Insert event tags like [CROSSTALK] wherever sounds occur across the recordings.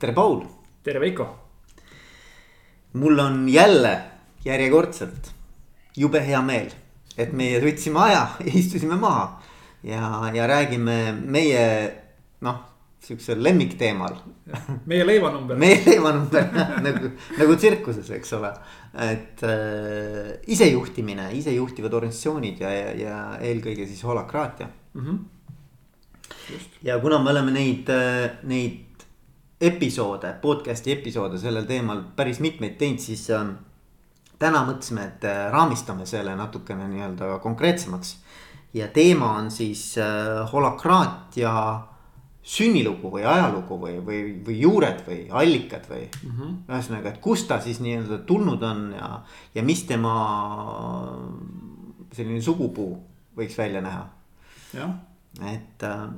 tere, Paul. tere, Veiko. mul on jälle järjekordselt jube hea meel, et meie võtsime aja, [LAUGHS] istusime maha ja, ja räägime meie noh, siuksel lemmikteemal. meie leivanumber. meie leivanumber [LAUGHS] nagu, nagu tsirkuses, eks ole. et äh, isejuhtimine, isejuhtivad organisatsioonid ja, ja, ja eelkõige siis holakraatia mm. -hmm. ja kuna me oleme neid, neid episoode, podcast'i episoode sellel teemal päris mitmeid teinud, siis äh, täna mõtlesime, et äh, raamistame selle natukene nii-öelda konkreetsemaks. ja teema on siis äh, holakraatia sünnilugu või ajalugu või, või, või juured või allikad või mm -hmm. ühesõnaga, et kust ta siis nii-öelda tulnud on ja, ja mis tema selline sugupuu võiks välja näha. et äh,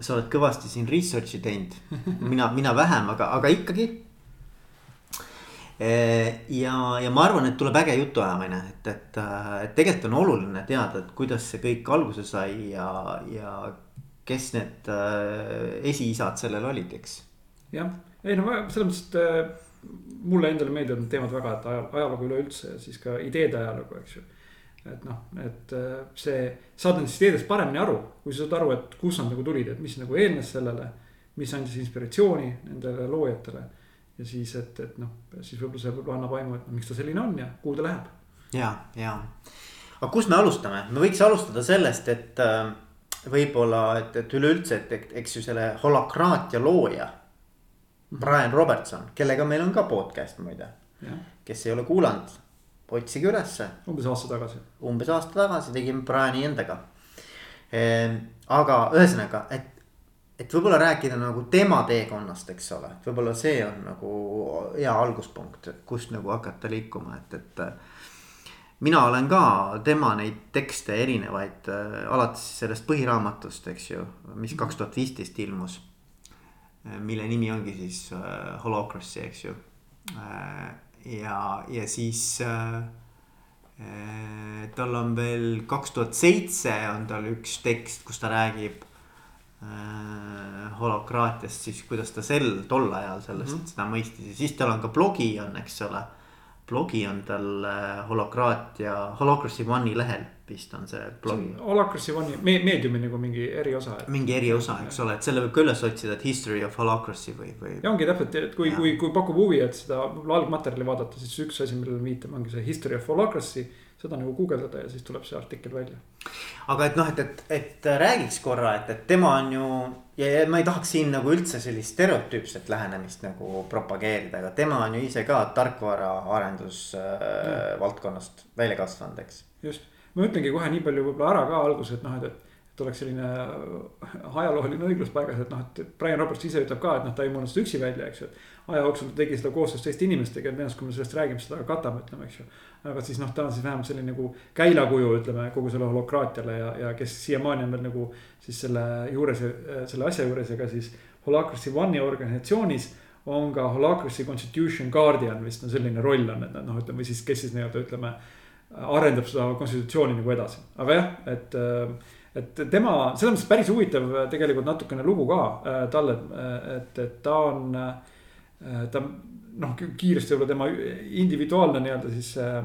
sa oled kõvasti siin research'i teinud, mina, mina vähem, aga, aga ikkagi. ja, ja ma arvan, et tuleb äge jutuajamine, et, et, et tegelikult on oluline teada, et kuidas see kõik alguse sai ja, ja kes need äh, esiisad sellel olid, eks. jah, ei no selles mõttes, et äh, mulle endale meeldivad need teemad väga, et ajalugu üleüldse ja siis ka ideede ajalugu, eks ju et noh, et äh, see, saad nendest ideedest paremini aru, kui sa saad aru, et kust nad nagu tulid, et mis nagu eelnes sellele. mis andis inspiratsiooni nendele loojatele ja siis, et, et noh, siis võib-olla see võib-olla annab aimu, et no, miks ta selline on ja kuhu ta läheb. ja, ja, aga kust me alustame, me võiks alustada sellest, et äh, võib-olla, et, et üleüldse, et, eks ju selle holakraatia looja. Mhm. Brian Robertson, kellega meil on ka podcast muide, kes ei ole kuulanud otsige ülesse. umbes aasta tagasi. umbes aasta tagasi tegime Briani endaga. Ehm, aga ühesõnaga, et, et võib-olla rääkida nagu tema teekonnast, eks ole, et võib-olla see on nagu hea alguspunkt, kust nagu hakata liikuma, et, et mina olen ka tema neid tekste erinevaid äh, alates sellest põhiraamatust, eks ju, mis kaks tuhat viisteist ilmus. mille nimi ongi siis äh, Holocracy, eks ju äh, ja, ja siis äh, äh, tal on veel kaks tuhat seitse on tal üks tekst, kus ta räägib äh, holokraatiast, siis kuidas ta sel, tol ajal sellest mm -hmm. seda mõistis ja siis tal on ka blogi on, eks ole. blogi on tal äh, holokraatia, Holocracy One'i lehel vist on see blogi. Holacracy One'i me, meediumi nagu mingi eriosa. mingi eriosa, eks ole, et selle võib ka üles otsida, et history of holacracy või, või. ja ongi täpselt, et kui, kui, kui pakub huvi, et seda algmaterjali vaadata, siis üks asi, millele viitame, ongi see history of holacracy. seda nagu guugeldada ja siis tuleb see artikkel välja. aga et noh, et, et, et räägiks korra, et, et tema on ju ja, ja ma ei tahaks siin nagu üldse sellist stereotüüpset lähenemist nagu propageerida, aga tema on ju ise ka tarkvaraarendus äh, valdkonnast välja kasvanud, eks. just ma ütlengi kohe nii palju võib-olla ära ka alguses, et noh, et, et. et oleks selline ajalooline õiglus paigas, et noh, et Brian Roberts ise ütleb ka, et noh, ta ei mõelnud seda üksi välja, eks ju. aja jooksul ta tegi seda koostöös teiste inimestega, et tõenäoliselt, kui me sellest räägime, seda ka katame, ütleme, eks ju. aga siis noh, ta on siis vähemalt selline nagu käilakuju, ütleme kogu selle holokraatiale ja, ja kes siiamaani on veel nagu siis selle juures, selle asja juures ja ka siis. Holacracy One'i organisatsioonis on ka Holacracy Constitution Guardian vist on selline roll on, et noh, ütleme siis, kes siis nii-öelda ütleme arendab seda konstitutsiooni nagu edasi, aga jah, et. et tema, selles mõttes päris huvitav tegelikult natukene lugu ka äh, talle, et, et ta on, äh, ta noh, kiiresti võib-olla tema individuaalne nii-öelda siis äh,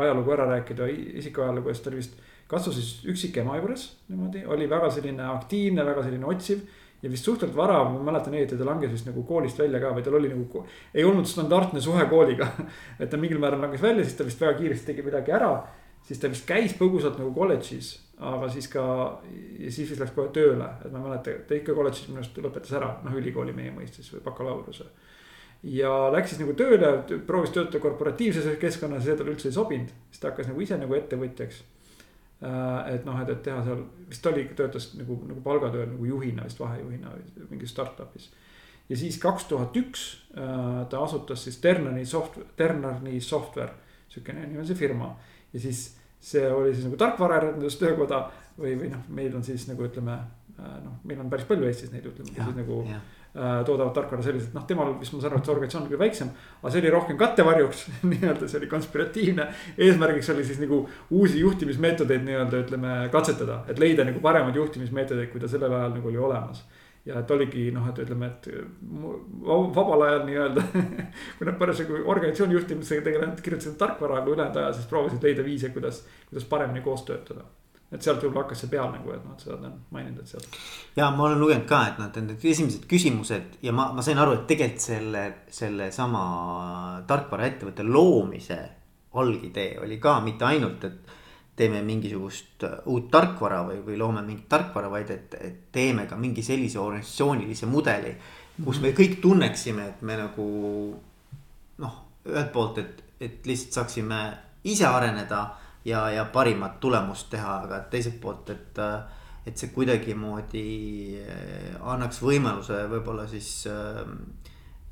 ajalugu ära rääkida, isikuajalugu, sest ta oli vist. kasvas siis üksikema juures niimoodi, oli väga selline aktiivne, väga selline otsiv ja vist suhteliselt vara, ma mäletan õieti, ta langes vist nagu koolist välja ka või tal oli nagu, ei olnud standardne suhe kooliga [LAUGHS] et ta mingil määral langes välja, siis ta vist väga kiiresti tegi midagi ära. siis ta vist käis põgusalt nagu kolledžis, aga siis ka, ja siis vist läks kohe tööle, et ma ei mäleta, ta ikka kolledžis minu arust lõpetas ära, noh ülikooli meie mõistes või bakalaureuse. ja läks siis nagu tööle, proovis töötada korporatiivses keskkonnas see talle üldse ei sobinud, siis ta hakkas nagu ise nagu ettevõtjaks et noh, et, et teha seal, vist oli, töötas nagu, nagu palgatööl nagu juhina vist vahejuhina mingis startup'is. ja siis kaks tuhat üks äh, ta asutas siis Ternani soft-, Ternani software, sihukene nimi on see firma. ja siis see oli siis nagu tarkvaraarendustöökoda või, või noh, meil on siis nagu ütleme äh, noh, meil on päris palju Eestis neid ütleme, kes nagu ja Äh, toodavad tarkvara selliselt, noh, temal vist ma saan aru, et see organisatsioon on küll väiksem. aga see oli rohkem kattevarjuks [LAUGHS] nii-öelda see oli konspiratiivne. eesmärgiks oli siis nagu uusi juhtimismeetodeid nii-öelda ütleme katsetada, et leida nagu paremaid juhtimismeetodeid, kui ta sellel ajal nagu oli olemas. ja et oligi noh, et ütleme, et vabal ajal nii-öelda [LAUGHS] kui nad parasjagu organisatsiooni juhtimisega tegelevad, kirjutasid tarkvara, aga ülejäänud aja siis proovisid leida viise, kuidas, kuidas paremini koos töötada et sealt võib-olla hakkas see peal nagu, et noh, seda ta on maininud, et sealt. ja ma olen lugenud ka, et nad need esimesed küsimused ja ma, ma sain aru, et tegelikult selle, sellesama tarkvaraettevõtte loomise algidee oli ka mitte ainult, et teeme mingisugust uut tarkvara või, või loome mingit tarkvara, vaid et, et teeme ka mingi sellise organisatsioonilise mudeli. kus me kõik tunneksime, et me nagu noh, ühelt poolt, et, et lihtsalt saaksime ise areneda ja, ja parimat tulemust teha, aga teiselt poolt, et. et see kuidagimoodi eh, annaks võimaluse võib-olla siis eh,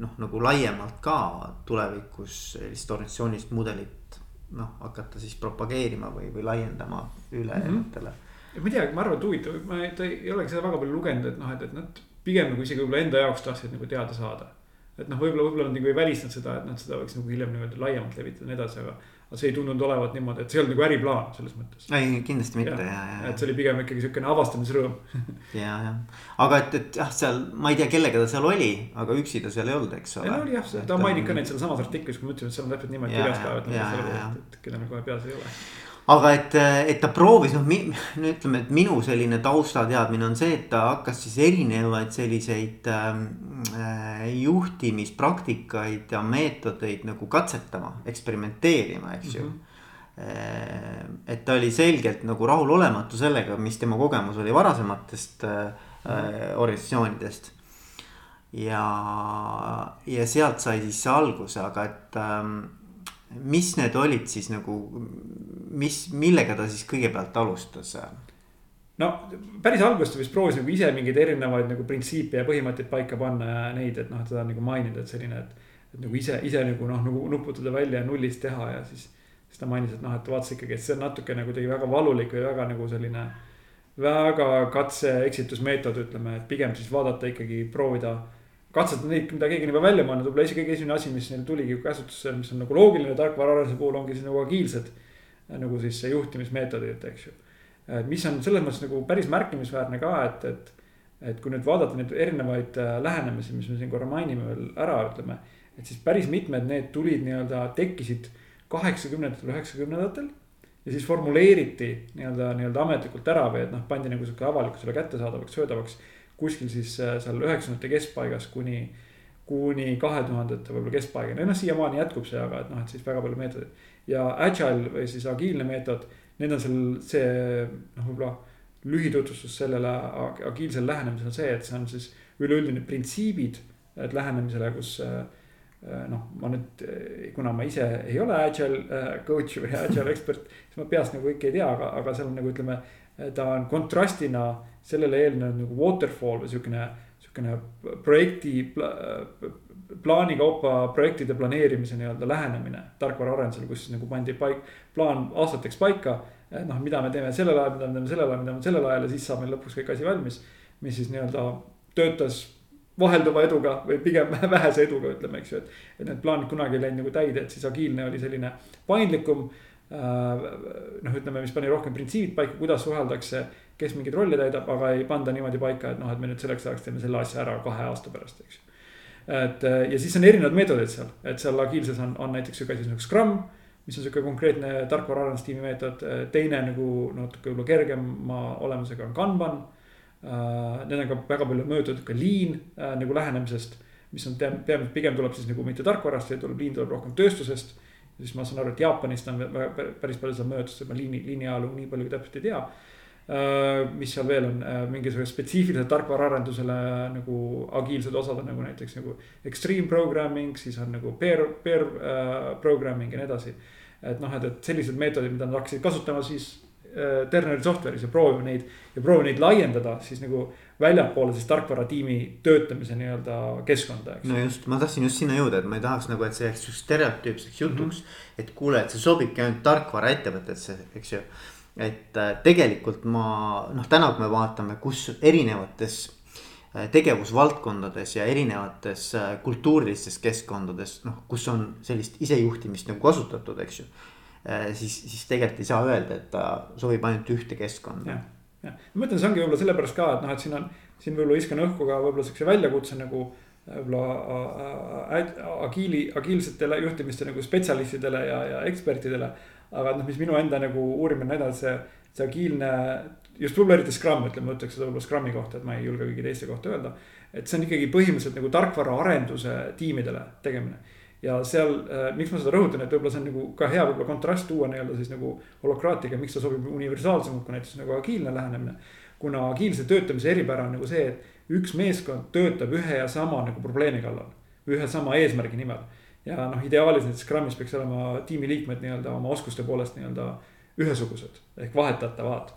noh, nagu laiemalt ka tulevikus sellist organisatsioonilist mudelit noh, hakata siis propageerima või, või laiendama ülejäänutele mm. -hmm. ma ei tea, ma arvan, et huvitav, ma ei, ei olegi seda väga palju lugenud, et noh, et, et nad pigem nagu isegi võib-olla enda jaoks tahtsid nagu teada saada. et noh, võib-olla, võib-olla nad nagu ei välistanud seda, et nad seda võiks nagu hiljem niimoodi laiemalt levitada ja nii edasi, aga aga see ei tundunud olevat niimoodi, et see ei olnud nagu äriplaan selles mõttes. ei, kindlasti mitte ja, ja, ja. et see oli pigem ikkagi siukene avastamisrõõm [LAUGHS] ja, ja, aga et, et jah, seal ma ei tea, kellega ta seal oli, aga üksi ta seal ei olnud, eks ole. no oli jah, ta mainib ka neid sealsamas artiklis, kui ma ütlesin, et seal on täpselt niimoodi kirjas ka, et, et keda meil kohe peas ei ole aga et, et ta proovis, noh, no ütleme, et minu selline taustateadmine on see, et ta hakkas siis erinevaid selliseid ähm, äh, juhtimispraktikaid ja meetodeid nagu katsetama, eksperimenteerima, eks ju mm. -hmm et ta oli selgelt nagu rahulolematu sellega, mis tema kogemus oli varasematest äh, äh organisatsioonidest. ja, ja sealt sai siis see alguse, aga et ähm, mis need olid siis nagu, mis, millega ta siis kõigepealt alustas? no päris alguses ta vist proovis nagu ise mingeid erinevaid nagu printsiipe ja põhimõtteid paika panna ja neid, et noh, on nagu maininud, et selline, et. et nagu ise, ise nagu noh, nagu nuputada välja ja nullist teha ja siis. siis ta mainis, et noh, et vaatas ikkagi, et see on natuke kuidagi väga valulik või väga nagu selline. väga katse-eksitusmeetod, ütleme, et pigem siis vaadata ikkagi, proovida katsetada neid, mida keegi on juba välja mõelnud, võib-olla isegi kõige esimene asi, mis neil tuligi käsutusse, mis on nagu loogiline tarkvaraarenduse puhul ongi siis nagu agiilsed. nagu siis see juhtimismeetodid, eks ju. mis on selles mõttes nagu päris märkimisväärne ka, et, et. et kui nüüd vaadata neid erinevaid äh, lähenemisi, mis me siin korra mainime veel ära, ütleme. et siis päris mitmed need tulid nii-öelda, tekkisid kaheksakümnendatel, üheksakümnendatel ja siis formuleeriti nii-öelda, nii-öelda ametlikult ära või et noh, pandi nagu sihuke avalikkusele kättesaadavaks, söödavaks kuskil siis äh, seal üheksakümnendate keskpaigas kuni, kuni kahe tuhandete võib-olla keskpaigani, noh siiamaani jätkub see, aga et noh, et siis väga palju meetodeid. ja agile või siis agiilne meetod, need on seal see noh, võib-olla lühitutvustus sellele agiilsele lähenemisele on see, et see on siis üleüldine printsiibid, lähenemisele, kus äh, äh, noh, ma nüüd, kuna ma ise ei ole agile coach või [LAUGHS] agile ekspert, siis ma peast nagu kõike ei tea, aga, aga seal on nagu ütleme, ta on kontrastina sellele eelnenud nagu waterfall või siukene, siukene projekti pla, plaani kaupa projektide planeerimise nii-öelda lähenemine tarkvaraarendusel, kus siis nagu pandi paik, plaan aastateks paika. noh, mida me teeme sellel ajal, mida me teeme sellel ajal, mida me sellel ajal ja siis saab meil lõpuks kõik asi valmis. mis siis nii-öelda töötas vahelduva eduga või pigem [LAUGHS] vähese eduga, ütleme, eks ju, et. et need plaanid kunagi ei läinud nagu täide, et siis agiilne oli selline paindlikum äh, noh, ütleme, mis pani rohkem printsiibid paika, kuidas suheldakse kes mingeid rolle täidab, aga ei panda niimoodi paika, et noh, et me nüüd selleks ajaks teeme selle asja ära kahe aasta pärast, eks ju. et ja siis on erinevad meetodid seal, et seal agiilses on, on näiteks sihuke asi nagu Scrum. mis on sihuke konkreetne tarkvaraarendustiimi meetod, teine nagu natuke võib-olla kergema olemusega on Kanban uh,. Need on ka väga palju möödunud ka lean uh, nagu lähenemisest, mis on peamiselt pigem tuleb siis nagu mitte tarkvarast, vaid tuleb, lean tuleb rohkem tööstusest siis ma saan aru, et Jaapanist on päris palju seda möödust, et ma liini, liini ajalugu nii palju täpselt ei tea Äh, mis seal veel on, äh, mingisugused spetsiifilised tarkvaraarendusele nagu agiilsed osad on nagu näiteks nagu extreme programming, siis on nagu pair, pair uh, programming ja nii edasi. et noh, et, et sellised meetodid, mida nad hakkasid kasutama siis Terneri software'is ja proovime neid ja proovime neid laiendada siis nagu väljapoole siis tarkvaratiimi töötamise nii-öelda keskkonda, eks. no just, ma tahtsin just sinna jõuda, et ma ei tahaks nagu, et see jääks stereotüüpseks jutuks mm. -hmm. et kuule, et see sobibki ainult tarkvaraettevõttesse, eks ju et äh, tegelikult ma noh, täna kui me vaatame, kus erinevates äh, tegevusvaldkondades ja erinevates äh, kultuurilistes keskkondades, noh, kus on sellist isejuhtimist nagu kasutatud, eks ju. siis, siis tegelikult ei saa öelda, et ta sobib ainult ühte keskkonda. jah, ma mõtlen, see ongi võib-olla sellepärast ka, et noh, et siin on, siin võib-olla viskan õhku ka võib-olla siukse väljakutse nagu võib-olla agiili, agiilsetele juhtimiste nagu spetsialistidele ja, ja ekspertidele. Aga noh, mis minu enda nagu uurimine näidanud, see, see agiilne, just võib-olla eriti Scrum, ütleme, ma ütleks seda võib-olla Scrumi kohta, et ma ei julge kõigi teiste kohta öelda. et see on ikkagi põhimõtteliselt nagu tarkvaraarenduse tiimidele tegemine ja seal äh,, miks ma seda rõhutan, et võib-olla see on nagu ka hea võib-olla kontrast tuua nii-öelda siis nagu holokraatiga, miks ta sobib universaalsemalt kui näiteks nagu agiilne lähenemine. kuna agiilse töötamise eripära on nagu see, et üks meeskond töötab ühe ja sama nagu probleemi kallal. ühe sama eesmärgi nimel. Ja noh, ideaalis näiteks Scrumis peaks olema tiimiliikmed nii-öelda oma oskuste poolest nii-öelda ühesugused ehk vahetatavad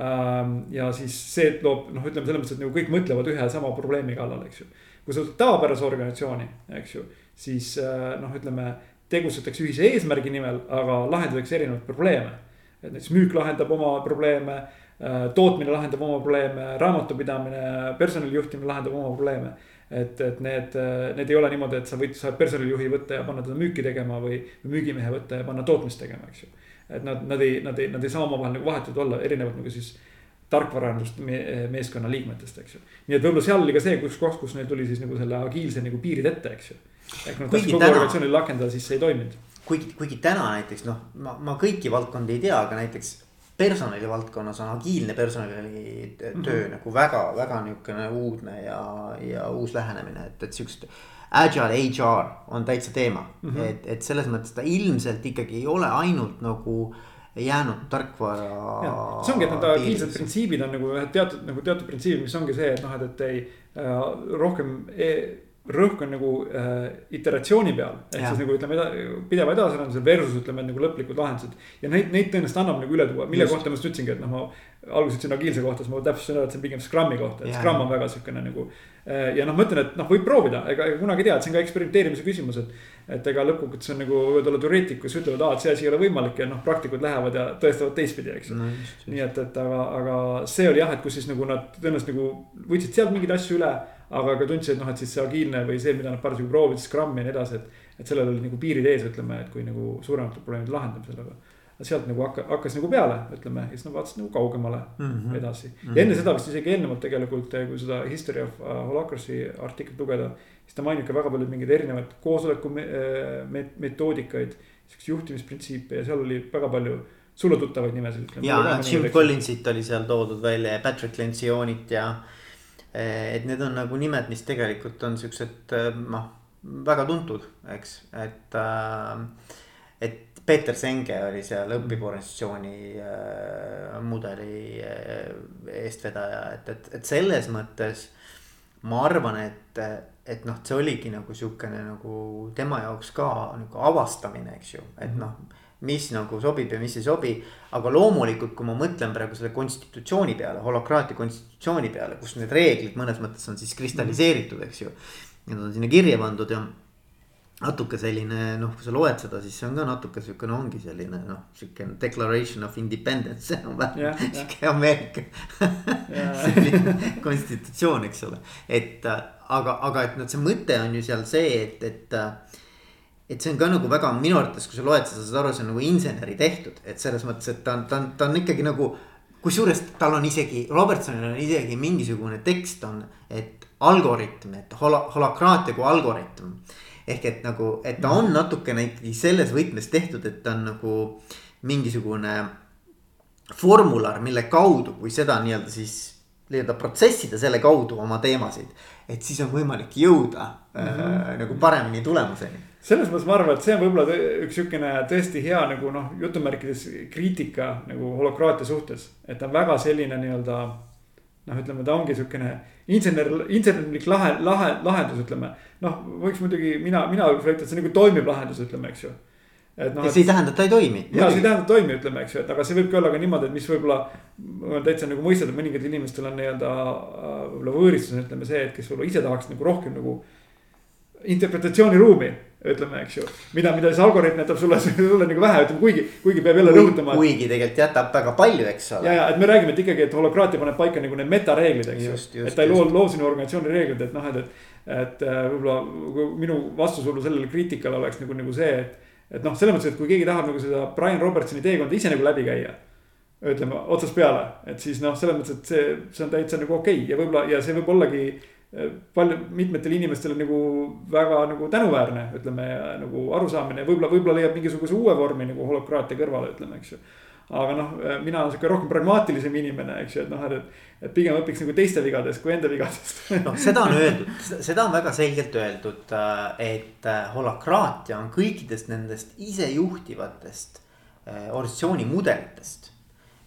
ähm,. ja siis see loob noh, ütleme selles mõttes, et nagu kõik mõtlevad ühe ja sama probleemi kallal, eks ju. kui sa võtad tavapärase organisatsiooni, eks ju, siis äh, noh, ütleme tegutsetakse ühise eesmärgi nimel, aga lahendatakse erinevaid probleeme. et näiteks müük lahendab oma probleeme tootmine lahendab oma probleeme, raamatupidamine, personalijuhtimine lahendab oma probleeme. et, et need, need ei ole niimoodi, et sa võid, saad personalijuhi võtta ja panna teda müüki tegema või, müügimehe võtta ja panna tootmist tegema, eks ju. et nad, nad ei, nad ei, nad ei saa omavahel nagu vahetud olla, erinevalt nagu siis tarkvaraarendust me, meeskonna liikmetest, eks ju. nii et võib-olla seal oli ka see, kus koht, kus neil tuli siis nagu selle agiilse nagu piirid ette, eks ju. ehk nad tahtsid kogu organisatsioonil rakendada, siis see ei toiminud. kuigi, kuigi täna näiteks noh, ma, ma kõiki valdkondi ei tea, aga näiteks personali valdkonnas on agiilne personalitöö mm -hmm. nagu väga, väga niisugune uudne ja, ja uus lähenemine, et, et siukest. Agile HR on täitsa teema mm, -hmm. et, et selles mõttes ta ilmselt ikkagi ei ole ainult nagu jäänud tarkvara. see ongi, et need agiilsed printsiibid on nagu teatud nagu teatud printsiibid, mis ongi see, et noh, et, et ei äh, rohkem e rõhk on nagu äh, iteratsiooni peal. ehk ja. siis nagu ütleme pideva edasiarendusel versus ütleme nagu lõplikud lahendused. ja neid, neid tõenäoliselt annab nagu üle tuua, mille just. kohta ma just ütlesingi, et noh, ma alguses ütlesin agiilse kohta, siis ma täpsustasin ära, et see on pigem Scrumi kohta, et ja. Scrum on väga sihukene nagu. Äh, ja noh, ma ütlen, et noh, võib proovida, ega, ega kunagi ei tea, et see on ka eksperimenteerimise küsimus, et. et ega lõppkokkuvõttes on nagu võivad olla teoreetikud, kes ütlevad, aa, et see asi ei ole võimalik ja noh, praktikud lähevad ja tõestavad teistpidi, eks ju no,. nii et, et aga, aga see oli jah, et kus siis nagu nad tõenäoliselt nagu võtsid sealt mingeid asju üle aga ka tundsid, et noh, et siis see agiilne või see, mida nad parasjagu proovisid, Scrum ja nii edasi, et. et sellel olid nagu piirid ees, ütleme, et kui nagu suuremate probleemide lahendamisel, aga. sealt nagu hakka, hakkas nagu peale, ütleme, ja siis nad vaatasid nagu kaugemale mm -hmm. edasi mm. -hmm. ja enne seda vist isegi eelnevalt tegelikult, kui seda History of uh, Holacracy artiklit lugeda. siis ta mainib ka väga palju mingeid erinevaid koosoleku me, metoodikaid, siukseid juhtimisprintsiipe ja seal oli väga palju sulle tuttavaid nimesid. ja, Jim Collinsit oli seal toodud välja ja Patrick Lencioni ja Eh, et need on nagu nimed, mis tegelikult on siuksed eh, noh, väga tuntud, eks, et äh,. et Peeter Senge oli seal õpivorganisatsiooni äh, mudeli äh, eestvedaja, et, et, et selles mõttes. ma arvan, et, et noh, see oligi nagu sihukene nagu tema jaoks ka nagu avastamine, eks ju, et noh mis nagu sobib ja mis ei sobi. aga loomulikult, kui ma mõtlen praegu selle konstitutsiooni peale, holokraatia konstitutsiooni peale, kus need reeglid mõnes mõttes on siis kristalliseeritud, eks ju. Need on sinna kirja pandud ja natuke selline noh, kui sa loed seda, siis see on ka natuke siukene ongi selline noh, siukene declaration of independence, see on vähe sihuke Ameerika [LAUGHS] selline konstitutsioon, eks ole. et aga, aga et noh, see mõte on ju seal see, et, et et see on ka nagu väga minu arvates, kui sa loed seda, saad aru, see on nagu inseneri tehtud, et selles mõttes, et ta on, ta on, ta on ikkagi nagu. kusjuures tal on isegi, Robertsonil on isegi mingisugune tekst on, et algoritm, et hola-, holakraatia kui algoritm. ehk et nagu, et ta on natukene ikkagi selles võtmes tehtud, et ta on nagu mingisugune formular, mille kaudu, kui seda nii-öelda siis nii-öelda protsessida selle kaudu oma teemasid. et siis on võimalik jõuda mm -hmm. äh, nagu paremini tulemuseni selles mõttes ma arvan, et see on võib-olla üks sihukene tõesti hea nagu noh, jutumärkides kriitika nagu holokraatia suhtes. et ta on väga selline nii-öelda noh, ütleme, ta ongi sihukene insener, insenerlik lahe, lahe, lahendus, ütleme. noh, võiks muidugi mina, mina võiks väita, et see nagu toimiv lahendus, ütleme, eks ju. et noh. see ei tähenda, et ta ei toimi. ja see ei tähenda, et ta ei toimi, ütleme, eks ju, et aga see võibki olla ka niimoodi, et mis võib-olla. on täitsa nagu mõistetav, mõningatel inimestel on nii-öelda võib-olla võõristus, ütleme see, et kes võib-olla ise tahaks nagu rohkem nagu interpretatsiooniruumi ütleme, eks ju. mida, mida see algoritm jätab sulle, [LAUGHS] sulle nagu vähe, ütleme kuigi, kuigi peab jälle rõhutama. kuigi tegelikult jätab väga palju, eks ole. ja, ja et me räägime, et ikkagi, et holokraatia paneb paika nagu need metareeglid, eks ju. et ta ei loo, loo sinu organisatsiooni reeglid, et noh, et, et. et äh, võib-olla minu vastus võib-olla sellele kriitikale oleks nagu, nagu see, et. et noh, selles mõttes, et kui keegi tahab nagu seda Brian Robertsoni teekonda ise nagu läbi käia. ütleme otsast peale, et siis noh, selles mõttes, et see, see on täitsa nagu okei okay. ja võib-olla ja see võib ollagi palju, mitmetele inimestele nagu väga nagu tänuväärne, ütleme nagu arusaamine, võib-olla, võib-olla leiab mingisuguse uue vormi nagu holokraatia kõrvale, ütleme, eks ju. aga noh, mina olen sihuke rohkem pragmaatilisem inimene, eks ju, et noh, et, et pigem õpiks nagu teiste vigadest kui enda vigadest. [LAUGHS] noh, seda on öeldud, seda on väga selgelt öeldud, äh, et äh, holokraatia on kõikidest nendest isejuhtivatest äh, organisatsioonimudelitest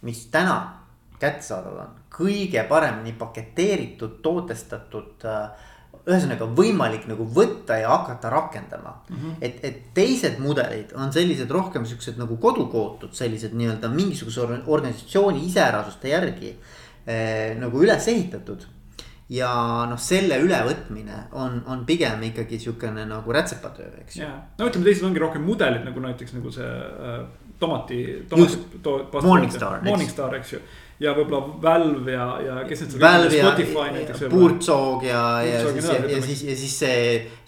mis täna kättesaadav on, kõige paremini paketeeritud, tootestatud äh, ühesõnaga võimalik nagu võtta ja hakata rakendama mm. -hmm. et, et teised mudelid on sellised rohkem siuksed nagu kodukootud, sellised nii-öelda mingisuguse organisatsiooni iseärasuste järgi eh, nagu üles ehitatud. ja noh, selle ülevõtmine on, on pigem ikkagi siukene nagu rätsepatöö, eks ju. no ütleme, teised ongi rohkem mudelid nagu näiteks nagu see äh, tomati, tomati. Morningstar. Morningstar, eks ju. Ja võib-olla Valve ja, ja kes need. Valve ja, ja Puurtsoog ja, ja, ja siis, ja, ja siis, ja siis see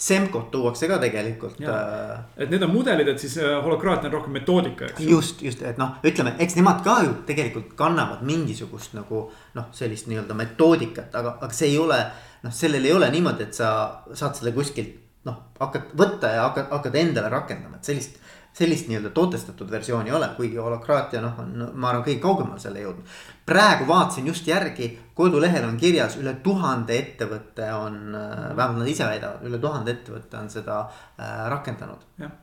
Semcot tuuakse ka tegelikult. Äh, et need on mudelid, et siis äh, holokraatia on rohkem metoodika, eks. just, just, et noh, ütleme, eks nemad ka ju tegelikult kannavad mingisugust nagu noh, sellist nii-öelda metoodikat, aga, aga see ei ole. noh, sellel ei ole niimoodi, et sa saad selle kuskilt noh, hakkad võtta ja hakkad, hakkad endale rakendama, et sellist sellist nii-öelda tootestatud versiooni ei ole, kuigi holokraatia noh, on, ma arvan, kõige kaugemale selle jõudnud. praegu vaatasin just järgi, kodulehel on kirjas üle tuhande ettevõtte on, äh, vähemalt nad ise väidavad, üle tuhande ettevõtte on seda äh, rakendanud. jah,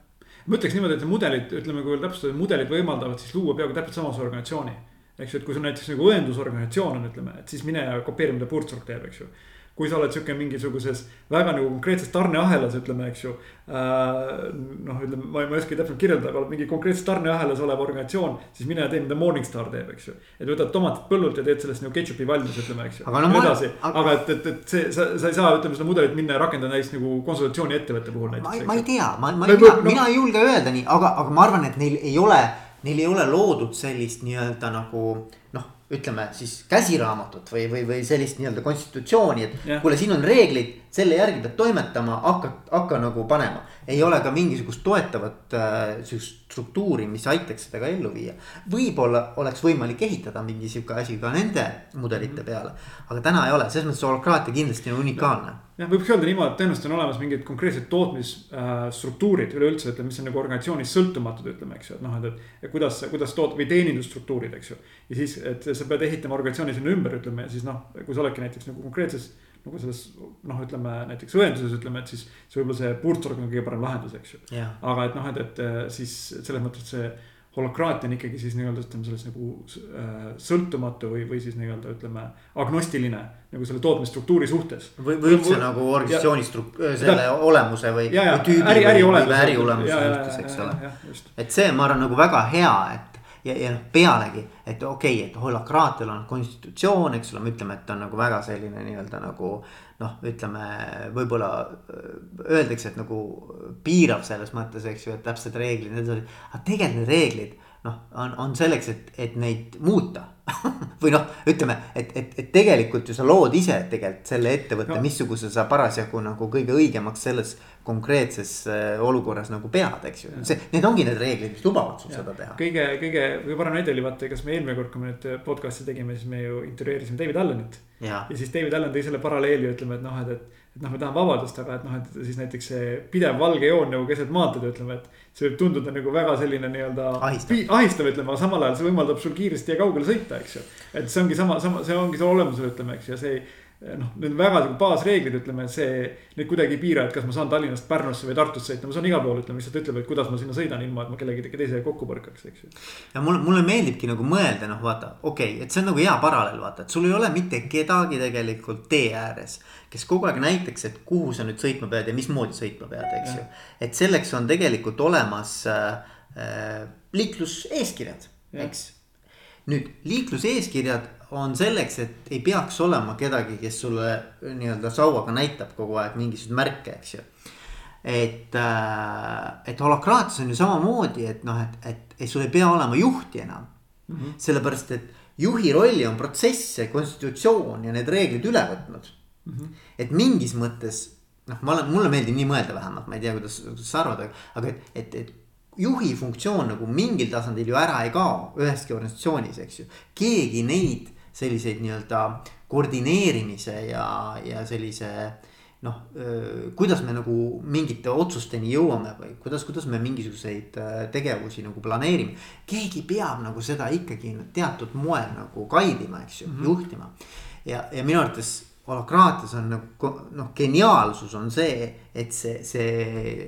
ma ütleks niimoodi, et mudelid, ütleme, kui veel täpsustada, mudelid võimaldavad siis luua peaaegu täpselt samasuguse organisatsiooni. eks ju, et kui sul näiteks nagu õendusorganisatsioon on, ütleme, et siis mine ja kopeeri, mida Puurtsorg teeb, eks ju kui sa oled sihuke mingisuguses väga nagu konkreetses tarneahelas, ütleme, eks ju äh,. noh, ütleme, ma ei, ma ei oskagi täpselt kirjeldada, aga mingi konkreetses tarneahelas olev organisatsioon, siis mine tee, mida Morningstar teeb, eks ju. et võtad tomatid põllult ja teed sellest nagu ketšupi valmis, ütleme, eks ju. aga, no, edasi aga... aga et, et, et see, sa, sa ei saa, ütleme seda mudelit minna ja rakendada näiteks nagu konsultatsiooni ettevõtte puhul näiteks. ma, ma ei tea, ma, ma, mina, no, mina ei julge öelda nii, aga, aga ma arvan, et neil ei ole, neil ei ole loodud sellist nii-öelda nagu noh ütleme siis käsiraamatut või, või, või sellist nii-öelda konstitutsiooni, et yeah. kuule, siin on reeglid, selle järgi pead toimetama, hakka, hakka nagu panema. ei ole ka mingisugust toetavat äh, sihukest struktuuri, mis aitaks seda ka ellu viia. võib-olla oleks võimalik ehitada mingi sihuke asi ka nende mudelite mhm. peale, aga täna ei ole, selles mõttes holokraatia kindlasti on unikaalne jah, võiks öelda niimoodi, et tõenäoliselt on olemas mingid konkreetsed tootmisstruktuurid äh, üleüldse, ütleme, mis on nagu organisatsioonist sõltumatud, ütleme, eks ju, et noh, et, et kuidas, kuidas toot- või teenindusstruktuurid, eks ju. ja siis, et sa pead ehitama organisatsiooni sinna ümber, ütleme, ja siis noh, kui sa oledki näiteks nagu konkreetses nagu selles noh, ütleme näiteks õenduses ütleme, et siis see võib-olla see puurtorg on kõige parem lahendus, eks ju. aga et noh, et, et siis selles mõttes see holokraatia on ikkagi siis nii-öelda ütleme selles nagu äh, sõltumatu või, või siis nii-öelda ütleme agnostiline nagu selle tootmisstruktuuri suhtes. või, või üldse nagu organisatsiooni struk-, selle ja, olemuse või, või tüübi äri, äri või, või äriulemuse suhtes, eks ole. et see, ma arvan, nagu väga hea, et ja, ja noh, pealegi, et okei okay,, et holokraatial on konstitutsioon, eks ole, me ütleme, et on nagu väga selline nii-öelda nagu noh, ütleme võib-olla öeldakse, et nagu piirav selles mõttes, eks ju, et täpsed reeglid, need olid, aga tegelikult need reeglid noh, on, on selleks, et, et neid muuta [LAUGHS] või noh, ütleme, et, et, et tegelikult ju sa lood ise tegelikult selle ettevõtte no., missuguse sa parasjagu nagu kõige õigemaks selles konkreetses äh, olukorras nagu pead, eks ju. see, need ongi need reeglid, mis lubavad sul seda teha. kõige, kõige, kõige parem näide oli vaata, kas me eelmine kord, kui me nüüd podcast'i tegime, siis me ju intervjueerisime David Allanit. ja siis David Allan tõi selle paralleeli, ütleme, et noh, et, et et noh, me tahame vabadust, aga et noh, et siis näiteks see pidev valge joon nagu keset maanteed, ütleme, et. see võib tunduda nagu väga selline nii-öelda ahistav, ahistav, ütleme, aga samal ajal see võimaldab sul kiiresti ja kaugele sõita, eks ju. et see ongi sama, sama, see ongi selle olemusel, ütleme, eks ju, ja see noh, need väga nagu baasreeglid, ütleme, see. Neid kuidagi ei piira, et kas ma saan Tallinnast Pärnusse või Tartusse sõita, ma saan igal pool, ütleme, lihtsalt ütleb, et kuidas ma sinna sõidan, ilma et ma kellegi teisega kokku põrkaks, eks ju. ja mulle, mulle meeldibki nagu mõelda, noh, vaata, okei okay,, et see on nagu hea paralleel, vaata, et sul ei ole mitte kedagi tegelikult tee ääres. Kes kogu aeg näitaks, et kuhu sa nüüd sõitma pead ja mismoodi sõitma pead, eks ju. et selleks on tegelikult olemas äh, äh liikluseeskirjad, eks nüüd liikluseeskirjad on selleks, et ei peaks olema kedagi, kes sulle nii-öelda sauaga näitab kogu aeg mingisuguseid märke, eks ju. et, äh, et holokraatias on ju samamoodi, et noh, et, et, et sul ei pea olema juhti enam mm. -hmm. sellepärast, et juhi rolli on protsess ja konstitutsioon ja need reeglid üle võtnud mm. -hmm. et mingis mõttes noh, ma olen, mulle meeldib nii mõelda vähemalt, ma ei tea, kuidas, kuidas sa arvad, aga et, et, et juhi funktsioon nagu mingil tasandil ju ära ei kao üheski organisatsioonis, eks ju. keegi neid selliseid nii-öelda koordineerimise ja, ja sellise noh, kuidas me nagu mingite otsusteni jõuame või kuidas, kuidas me mingisuguseid tegevusi nagu planeerime. keegi peab nagu seda ikkagi teatud moel nagu guide ima, eks ju mm, -hmm. juhtima. ja, ja minu arvates holokraatias on nagu noh, geniaalsus on see, et see, see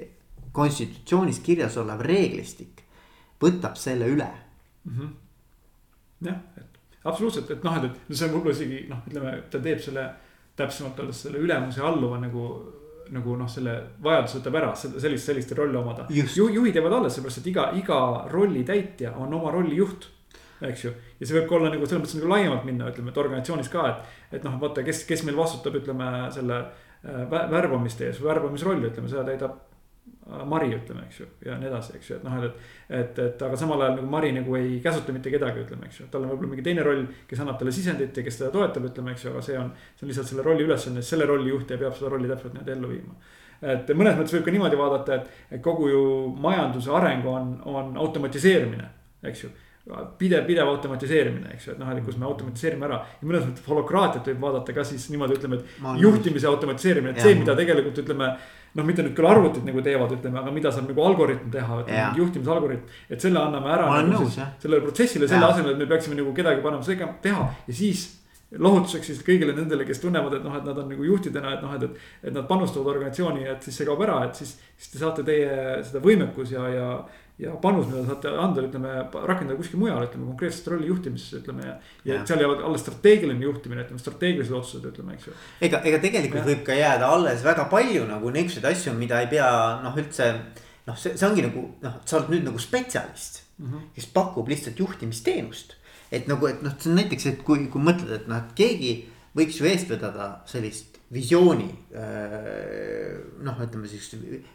konstitutsioonis kirjas olev reeglistik võtab selle üle mm. -hmm. jah, et absoluutselt, et noh, et, see on võib-olla isegi noh, ütleme, ta teeb selle täpsemalt öeldes selle ülemuse alluva nagu nagu noh, selle vajaduse võtab ära, sellist, sellist rolli omada. Ju, juhid jäävad alles, seepärast et iga, iga rolli täitja on oma rolli juht eks ju. ja see võib ka olla nagu selles mõttes nagu laiemalt minna, ütleme, et organisatsioonis ka, et, et noh, vaata, kes, kes meil vastutab, ütleme selle äh, värbamiste ees, värbamisrolli, ütleme, seda täidab äh, Mari, ütleme, eks ju, ja nii edasi, eks ju, et noh, et, et, et aga samal ajal nagu Mari nagu ei käsuta mitte kedagi, ütleme, eks ju, tal on võib-olla mingi teine roll, kes annab talle sisendit ja kes teda toetab, ütleme, eks ju, aga see on, see on lihtsalt selle rolli ülesanne, selle rolli juht ja peab seda rolli täpselt nii-öelda ellu viima. Et mõnes mõttes võib ka niimoodi vaadata, et, et kogu ju majanduse areng on, on automatiseerimine, eks ju pidev, pidev automatiseerimine, eks ju, et noh, et kus me automatiseerime ära. ja mõnes mõttes holokraatiat võib vaadata ka siis niimoodi, ütleme, et juhtimise automatiseerimine, et see, mida tegelikult ütleme. noh, mitte nüüd küll arvutid nagu teevad, ütleme, aga mida saab nagu algoritm teha, ütleme juhtimisalgoritm. et selle anname ära nagu sellele protsessile, selle asemel, et me peaksime nagu kedagi panema seda teha ja siis lohutuseks siis kõigile nendele, kes tunnevad, et noh, et nad on nagu juhtidena, et noh, et, et. et nad panustavad organisatsiooni, et siis see kaob ära, et siis, siis te saate teie seda võimekus ja, ja ja panus, mida saate anda, ütleme, rakendada kuskil mujal, ütleme konkreetset rolli juhtimises, ütleme ja. ja, ja seal jäävad alles strateegiline juhtimine, ütleme strateegilised otsused, ütleme, eks ju. ega, ega tegelikult ja. võib ka jääda alles väga palju nagu niisuguseid asju, mida ei pea noh, üldse. noh, see, see ongi nagu noh, sa oled nüüd nagu spetsialist mm, -hmm. kes pakub lihtsalt juhtimisteenust. et nagu, et noh, see on näiteks, et kui, kui mõtled, et noh, et keegi võiks ju eest vedada sellist visiooni noh, ütleme siis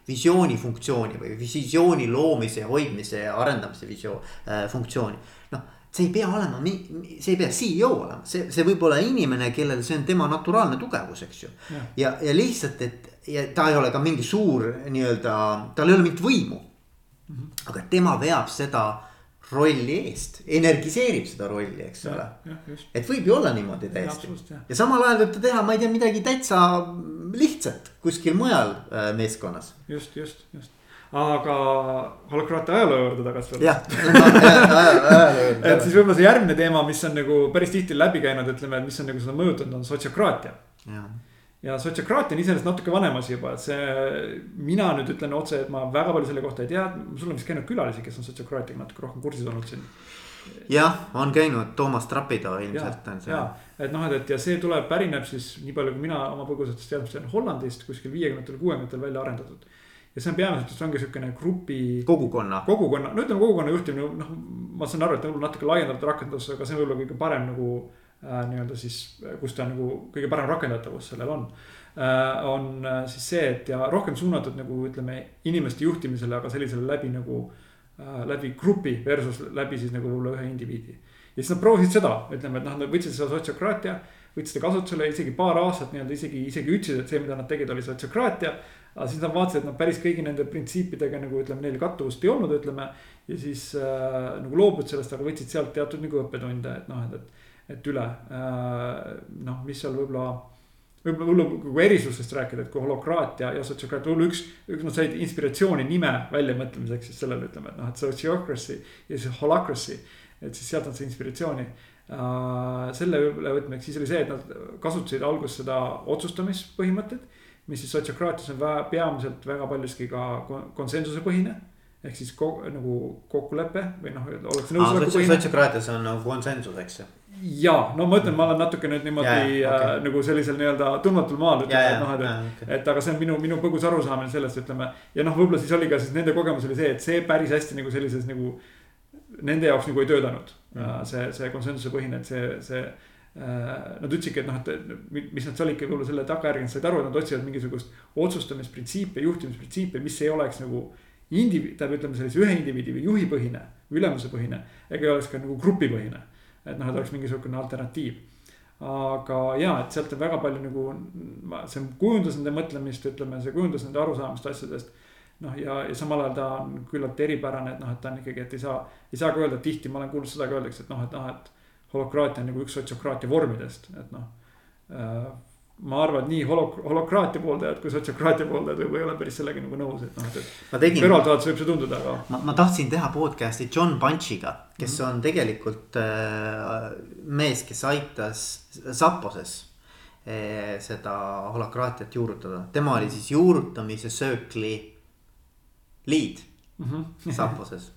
visiooni funktsiooni või visiooni loomise ja hoidmise ja arendamise visioon, funktsiooni. noh, see ei pea olema, see ei pea CEO olema, see, see võib olla inimene, kellel see on tema naturaalne tugevus, eks ju. ja, ja, lihtsalt, et ja ta ei ole ka mingi suur nii-öelda, tal ei ole mingit võimu. -hmm. aga tema veab seda rolli eest, energiseerib seda rolli, eks ole. et võib ju olla niimoodi täiesti. ja samal ajal võib ta teha, ma ei tea, midagi täitsa lihtsat kuskil mujal äh, meeskonnas. just, just, just aga holokraatia ajaloo juurde tagasi tulles. [LAUGHS] et siis võib-olla see järgmine teema, mis on nagu päris tihti läbi käinud, ütleme, et mis on nagu seda mõjutanud, on sotsiokraatia ja sotsiokraatia on iseenesest natuke vanem asi juba, et see, mina nüüd ütlen otse, et ma väga palju selle kohta ei tea, sul on vist käinud külalisi, kes on sotsiokraatiaga natuke rohkem kursis olnud siin. jah, on käinud, Toomas Trapito ilmselt on see. ja, et noh, et, et ja see tuleb, pärineb siis nii palju, kui mina oma põgusatest teadmist tean, Hollandist kuskil viiekümnendatel, kuuekümnendatel välja arendatud. ja see on peamiselt, see ongi siukene grupi. kogukonna. kogukonna, no ütleme kogukonna juhtimine, noh, ma saan aru, et võib-olla natuke laiendatud rakendus, aga see on võib-olla kõige parem nagu nii-öelda siis, kus ta nagu kõige parem rakendatavus sellel on. Äh, on äh, siis see, et ja rohkem suunatud nagu ütleme inimeste juhtimisele, aga sellisele läbi nagu, läbi grupi versus läbi siis nagu võib-olla ühe indiviidi. ja siis nad proovisid seda, ütleme, et noh, nad võtsid seda sotsiokraatia, võtsid kasutusele isegi paar aastat nii-öelda isegi, isegi ütlesid, et see, mida nad tegid, oli sotsiokraatia. aga siis nad vaatasid, et noh, päris kõigi nende printsiipidega nagu ütleme, neil kattuvust ei olnud, ütleme. ja siis äh, nagu loobusid sellest, aga võtsid sealt teatud nagu õppetunde, et noh, et, et et üle äh, noh, mis seal võib-olla võib-olla kui erisustest rääkida, et kui holokraatia ja sotsiokraatia, võib-olla üks, üks nad said inspiratsiooni nime väljamõtlemiseks siis sellele ütleme, et noh, et sociocracy ja siis holacracy. et siis sealt on see inspiratsiooni uh,. selle ülevõtmiseks siis oli see, et nad kasutasid alguses seda otsustamispõhimõtet. mis siis sotsiokraatias on väga, peamiselt väga paljuski ka konsensusepõhine ehk siis ko, nagu kokkulepe või noh, ollakse nõus. sotsiokraatias on nagu konsensus, eks ju ja no ma ütlen, ma olen natuke nüüd niimoodi yeah, okay. äh, nagu sellisel nii-öelda tundmatul maal ütleme yeah,, et noh, et yeah,, okay. et aga see on minu, minu põgus arusaamine sellest, ütleme. ja noh, võib-olla siis oli ka siis nende kogemus oli see, et see päris hästi nagu sellises nagu. Nende jaoks nagu ei töötanud mm. -hmm. see, see konsensuse põhine, et see, see äh,. Nad ütlesidki, et noh, et mis nad seal ikka võib-olla selle tagajärgi, nad said aru, et nad otsivad mingisugust otsustamisprintsiipe, juhtimisprintsiipe, mis ei oleks nagu indiviid, tähendab, ütleme sellise ühe indiviidi või juhi põhine, ülemuse põhine, ega ei oleks ka nagu grupipõhine et noh, et oleks mingisugune alternatiiv. aga ja, et sealt on väga palju nagu, see kujundas nende mõtlemist, ütleme, see kujundas nende arusaamist asjadest. noh, ja, ja samal ajal ta on küllalt eripärane, et noh, et ta on ikkagi, et ei saa, ei saa ka öelda, tihti ma olen kuulnud seda ka öeldakse, et noh, et noh, et holokraatia on nagu üks sotsiokraatia vormidest, et noh äh, ma arvan, et nii holo-, holokraatia pooldajad kui sotsiokraatia pooldajad võib-olla ei ole päris sellega nagu nõus, et noh, et, kõrvaltvaates võib see tunduda, aga. ma, ma tahtsin teha podcast'i John Punchiga, kes mm -hmm. on tegelikult äh, mees, kes aitas Saposes äh, seda holokraatiat juurutada. tema oli siis juurutamise söökli liid mm -hmm. Saposes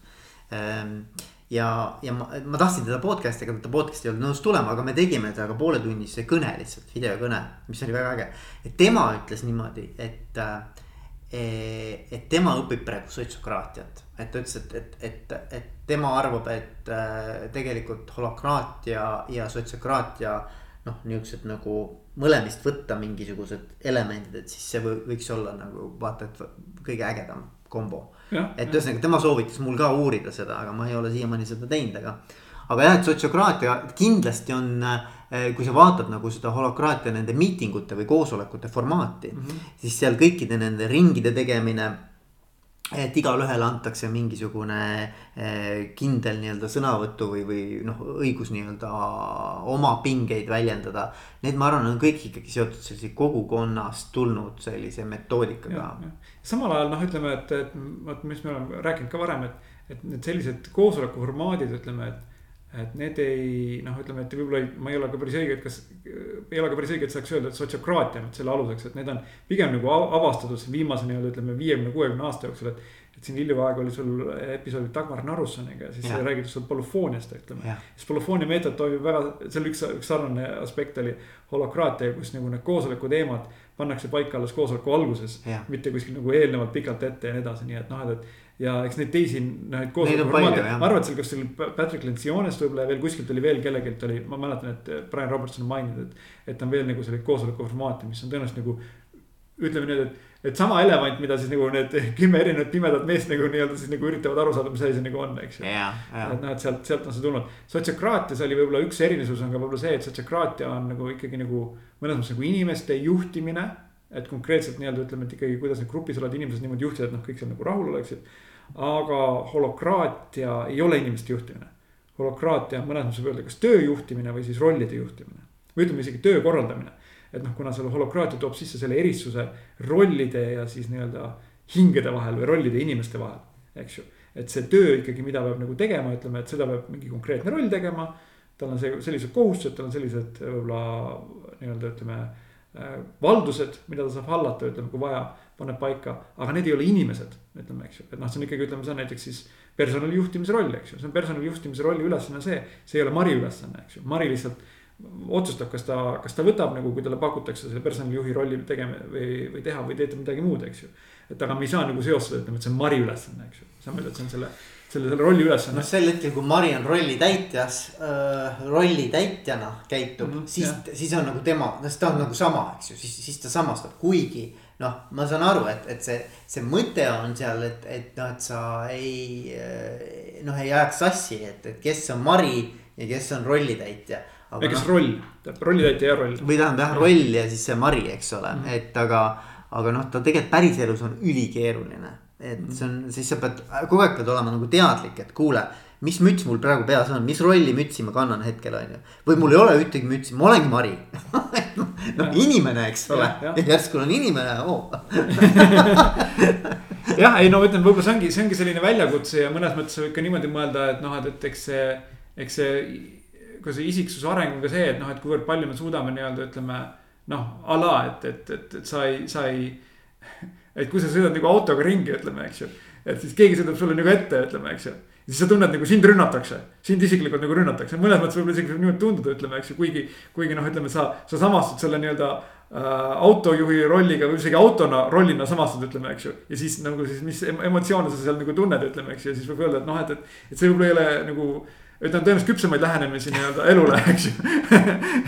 ähm, ja, ja ma, ma tahtsin teda podcast'i, aga ta podcast'i ei olnud nõus tulema, aga me tegime temaga pooletunnise kõne lihtsalt, videokõne, mis oli väga äge. et tema ütles niimoodi, et, eh, et tema õpib praegu sotsiokraatiat. et ta ütles, et, et, et, et tema arvab, et eh, tegelikult holokraatia ja sotsiokraatia noh, niuksed nagu mõlemist võtta mingisugused elemendid, et siis see võiks olla nagu vaata, et kõige ägedam kombo et ühesõnaga tema soovitas mul ka uurida seda, aga ma ei ole siiamaani seda teinud, aga. aga jah, et sotsiokraatia kindlasti on, eh, kui sa vaatad nagu seda holokraatia nende miitingute või koosolekute formaati mm. -hmm. siis seal kõikide nende ringide tegemine et igalühele antakse mingisugune eh, kindel nii-öelda sõnavõtu või, või noh, õigus nii-öelda oma pingeid väljendada. Need, ma arvan, on kõik ikkagi seotud sellise kogukonnast tulnud sellise metoodikaga. samal ajal noh, ütleme, et, et vot, mis me oleme rääkinud ka varem, et, et need sellised koosoleku formaadid, ütleme, et et need ei noh, ütleme, et võib-olla ei, ma ei ole ka päris õige, et kas, ei ole ka päris õige, et saaks öelda, et sotsiokraatia on selle aluseks, et need on pigem nagu avastatud siin viimase nii-öelda ütleme viiekümne, kuuekümne aasta jooksul, et. et siin hiljaaegu oli sul episood Dagmar Narussoniga ja siis ja. räägitud sul polüfooniast, ütleme. siis polüfoonia meetod toimib väga, seal üks, üks sarnane aspekt oli holokraatia, kus nagu need koosoleku teemad pannakse paika alles koosoleku alguses. mitte kuskil nagu eelnevalt pikalt ette ja nii edasi, nii et noh, et, et ja eks neid teisi noh, neid koosolekuformaate, ma arvan, et seal, kas seal Patrick Lencianest võib-olla veel kuskilt oli veel kellelgi oli, ma mäletan, et Brian Robertson on maininud, et. et on veel nagu selliseid koosolekuformaate, mis on tõenäoliselt nagu ütleme nii, et, et sama elevant, mida siis nagu need [LAUGHS] kümme erinevat pimedat meest nagu nii-öelda siis nagu üritavad aru saada, mis asi see nagu on, eks ju. et noh, et sealt, sealt on see tulnud. sotsiokraatias oli võib-olla üks erinevus on ka võib-olla see, et sotsiokraatia on nagu ikkagi nagu mõnes mõttes nagu inimeste juhtimine et konkreetselt nii-öelda ütleme, et ikkagi, kuidas need grupis olevad inimesed niimoodi juhtida, et noh, kõik seal nagu rahul oleksid aga holokraatia ei ole inimeste juhtimine. holokraatia on mõnes mõttes võib öelda kas töö juhtimine või siis rollide juhtimine. või ütleme isegi töö korraldamine. et noh, kuna selle holokraatia toob sisse selle eristuse rollide ja siis nii-öelda hingede vahel või rollide inimeste vahel, eks ju. et see töö ikkagi, mida peab nagu tegema, ütleme, et seda peab mingi konkreetne roll tegema. tal on see, sellised kohustused, tal on sellised võib-olla nii-öelda ütleme valdused, mida ta saab hallata, ütleme, kui vaja paneb paika, aga need ei ole inimesed, ütleme, eks ju, et noh, see on ikkagi, ütleme, see on näiteks siis personali juhtimise roll, eks ju, see on personali juhtimise rolli ülesanne see, see ei ole Mari ülesanne, eks ju, Mari lihtsalt otsustab, kas ta, kas ta võtab nagu, kui talle pakutakse selle personalijuhi rolli tegema või, või teha või teete midagi muud, eks ju. et aga me ei saa nagu seostada, ütleme, et see on Mari ülesanne, eks ju, saame öelda, et see on selle selle, selle rolli ülesanne. noh, sel hetkel, kui Mari on rolli täitjas äh,, rolli täitjana käitub mm, -hmm, siis, siis on nagu tema, noh, siis ta on nagu sama, eks ju, siis, siis ta samastab, kuigi noh, ma saan aru, et, et see, see mõte on seal, et, et noh, et sa ei noh, ei ajaks sassi, et, et kes on Mari ja kes on rollitäitja. ja kes no, roll, rollitäitja ja roll. või tähendab jah, roll ja siis see Mari, eks ole mm, -hmm. et aga, aga noh, ta tegelikult päriselus on ülikeeruline. Et see on, siis sa pead kogu aeg pead olema nagu teadlik, et kuule mis müts mul praegu peas on, mis rolli mütsi ma kannan hetkel on ju. või mul ei ole ühtegi mütsi, ma olengi Mari [LAUGHS] noh inimene, eks ole, järsku olen inimene oh. [LAUGHS] jah, ei no ma ütlen, võib-olla see ongi, see ongi selline väljakutse ja mõnes mõttes võib ka niimoodi mõelda, et noh, et, et eks see, eks see. ka see isiksuse areng on ka see, et noh, et kuivõrd palju me suudame nii-öelda ütleme noh, a la, et, et, et, et sa ei, sa ei. [LAUGHS] et kui sa sõidad nagu autoga ringi, ütleme, eks ju, et siis keegi sõidab sulle nagu ette, ütleme, eks ju siis sa tunned nagu sind rünnatakse, sind isiklikult nagu rünnatakse, mõnes mõttes võib-olla isegi niimoodi tunduda, ütleme, eks ju, kuigi. kuigi noh, ütleme sa, sa samastud selle nii-öelda äh, autojuhi rolliga või isegi autona rollina samastud, ütleme, eks ju. ja siis nagu siis, mis emotsioone sa seal nagu tunned, ütleme, eks ju, ja siis võib öelda, et noh, et, et, et see võib-olla ei ole nagu ütleme tõenäoliselt küpsemaid lähenemisi nii-öelda elule, eks ju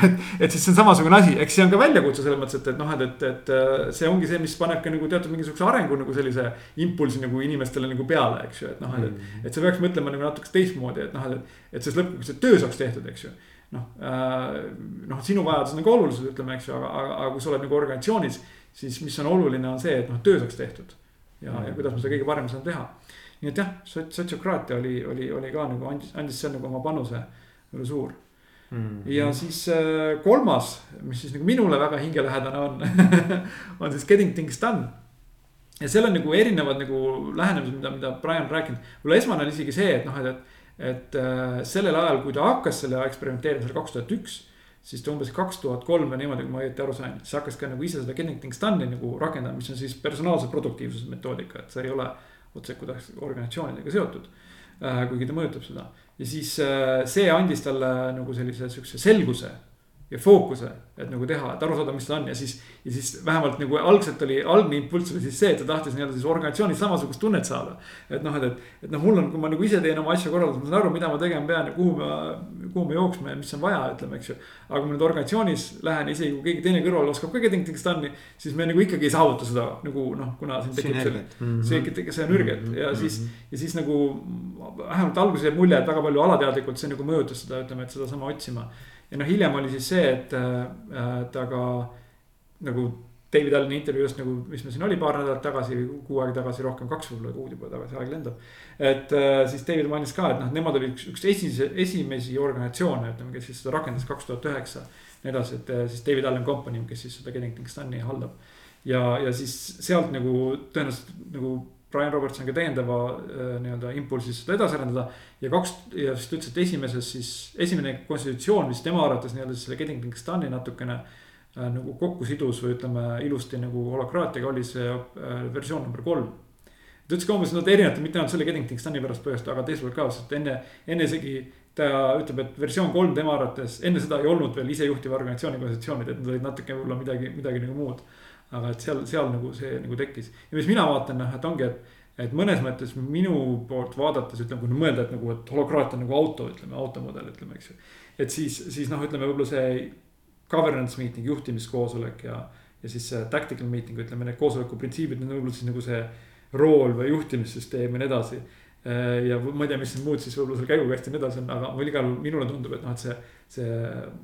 et, et siis see on samasugune asi, eks see on ka väljakutse selles mõttes, et, et noh, et, et, et see ongi see, mis paneb ka nagu teatud mingisuguse arengu nagu sellise impulsi nagu inimestele nagu peale, eks ju, et noh, et, et. et sa peaks mõtlema nagu natuke teistmoodi, et noh, et, et siis lõpuks see töö saaks tehtud, eks ju. noh äh,, noh, sinu vajadused on ka olulised, ütleme, eks ju, aga, aga, aga kui sa oled nagu organisatsioonis, siis mis on oluline, on see, et noh, töö saaks tehtud ja mm, -hmm. ja kuidas me seda kõige paremini saame teha. Nii et jah, sotsiokraatia oli, oli, oli ka nagu andis, andis seal nagu oma panuse nagu suur mm. -hmm. ja siis äh, kolmas, mis siis nagu minule väga hingelähedane on [LAUGHS] on siis getting things done ja seal on nagu erinevad nagu lähenemised, mida, mida Brian on rääkinud. võib-olla esmane on isegi see, et noh, et, et, et äh, sellel ajal, kui ta hakkas selle eksperimenteerimisega kaks tuhat üks siis ta umbes kaks tuhat kolm või niimoodi, kui ma õieti aru sain, siis hakkas ka nagu ise seda getting things done'i nagu rakendama, mis on siis personaalse produktiivsuse metoodika, et see ei ole otse kuidagi organisatsioonidega seotud äh,. kuigi ta mõjutab seda ja siis äh, see andis talle nagu sellise sihukese selguse ja fookuse, et nagu teha, et aru saada, mis ta on ja siis. ja siis vähemalt nagu algselt oli, algne impulss oli siis see, et ta tahtis nii-öelda siis organisatsioonis samasugust tunnet saada. et noh, et, et, et noh, mul on, kui ma nagu ise teen oma asja korraldades, ma saan aru, mida ma tegema pean ja kuhu ma, kuhu me jooksma ja mis on vaja, ütleme, eks ju. aga kui ma nüüd organisatsioonis lähen, isegi kui keegi teine kõrval oskab ka done'i, siis me nagu ikkagi ei saavuta seda nagu noh, kuna siin tekib see, mhm. see, see nürget mm -hmm. ja siis, mhm. ja siis nagu vähemalt alguses jäi mulje, et väga palju alateadlikult see nagu mõjutas seda, ütleme, et sedasama otsima ja noh, hiljem oli siis see, et äh, ta ka nagu David Alleni intervjuust nagu, mis meil siin oli paar nädalat tagasi, kuu aega tagasi, rohkem kaks võib-olla kuud juba tagasi, aeg lendab. et äh, siis David mainis ka, et noh, nemad olid üks, üks esimese, esimesi organisatsioone, ütleme, kes siis seda rakendas kaks tuhat üheksa. nii edasi, et äh, siis David Allen Company, kes siis seda Getting Things Done'i haldab. ja, ja siis sealt nagu tõenäoliselt nagu Brian Robertson ka täiendava äh, nii-öelda impulsi seda edasi arendada. ja kaks ja siis ta ütles, et esimeses siis, esimene konstitutsioon, mis tema arvates nii-öelda selle Getting Things Done'i natukene äh, nagu kokku sidus või ütleme ilusti nagu holokraatiaga oli see äh, versioon number kolm. ta ütles ka umbes, nad erinevad mitte ainult selle Getting Things Done'i pärast põhjust, aga teisalt ka, sest enne, enne isegi ta ütleb, et versioon kolm tema arvates, enne seda ei olnud veel isejuhtiva organisatsiooni kontseptsioonid, et nad olid natuke võib-olla midagi, midagi nagu muud aga et seal, seal nagu see nagu tekkis ja mis mina vaatan, noh, et ongi, et, et mõnes mõttes minu poolt vaadates ütleme, kui mõelda, et nagu, et holokraat on nagu auto, ütleme automudel, ütleme, eks ju. et siis, siis noh, ütleme võib-olla see governance meeting, juhtimiskoosolek ja, ja siis see tactical meeting, ütleme need koosoleku printsiibid, need on võib-olla siis nagu see rool või juhtimissüsteem ja nii edasi ja ma ei tea, mis muud siis võib-olla seal käigukasti ja nii edasi on, aga igal juhul minule tundub, et noh, et see see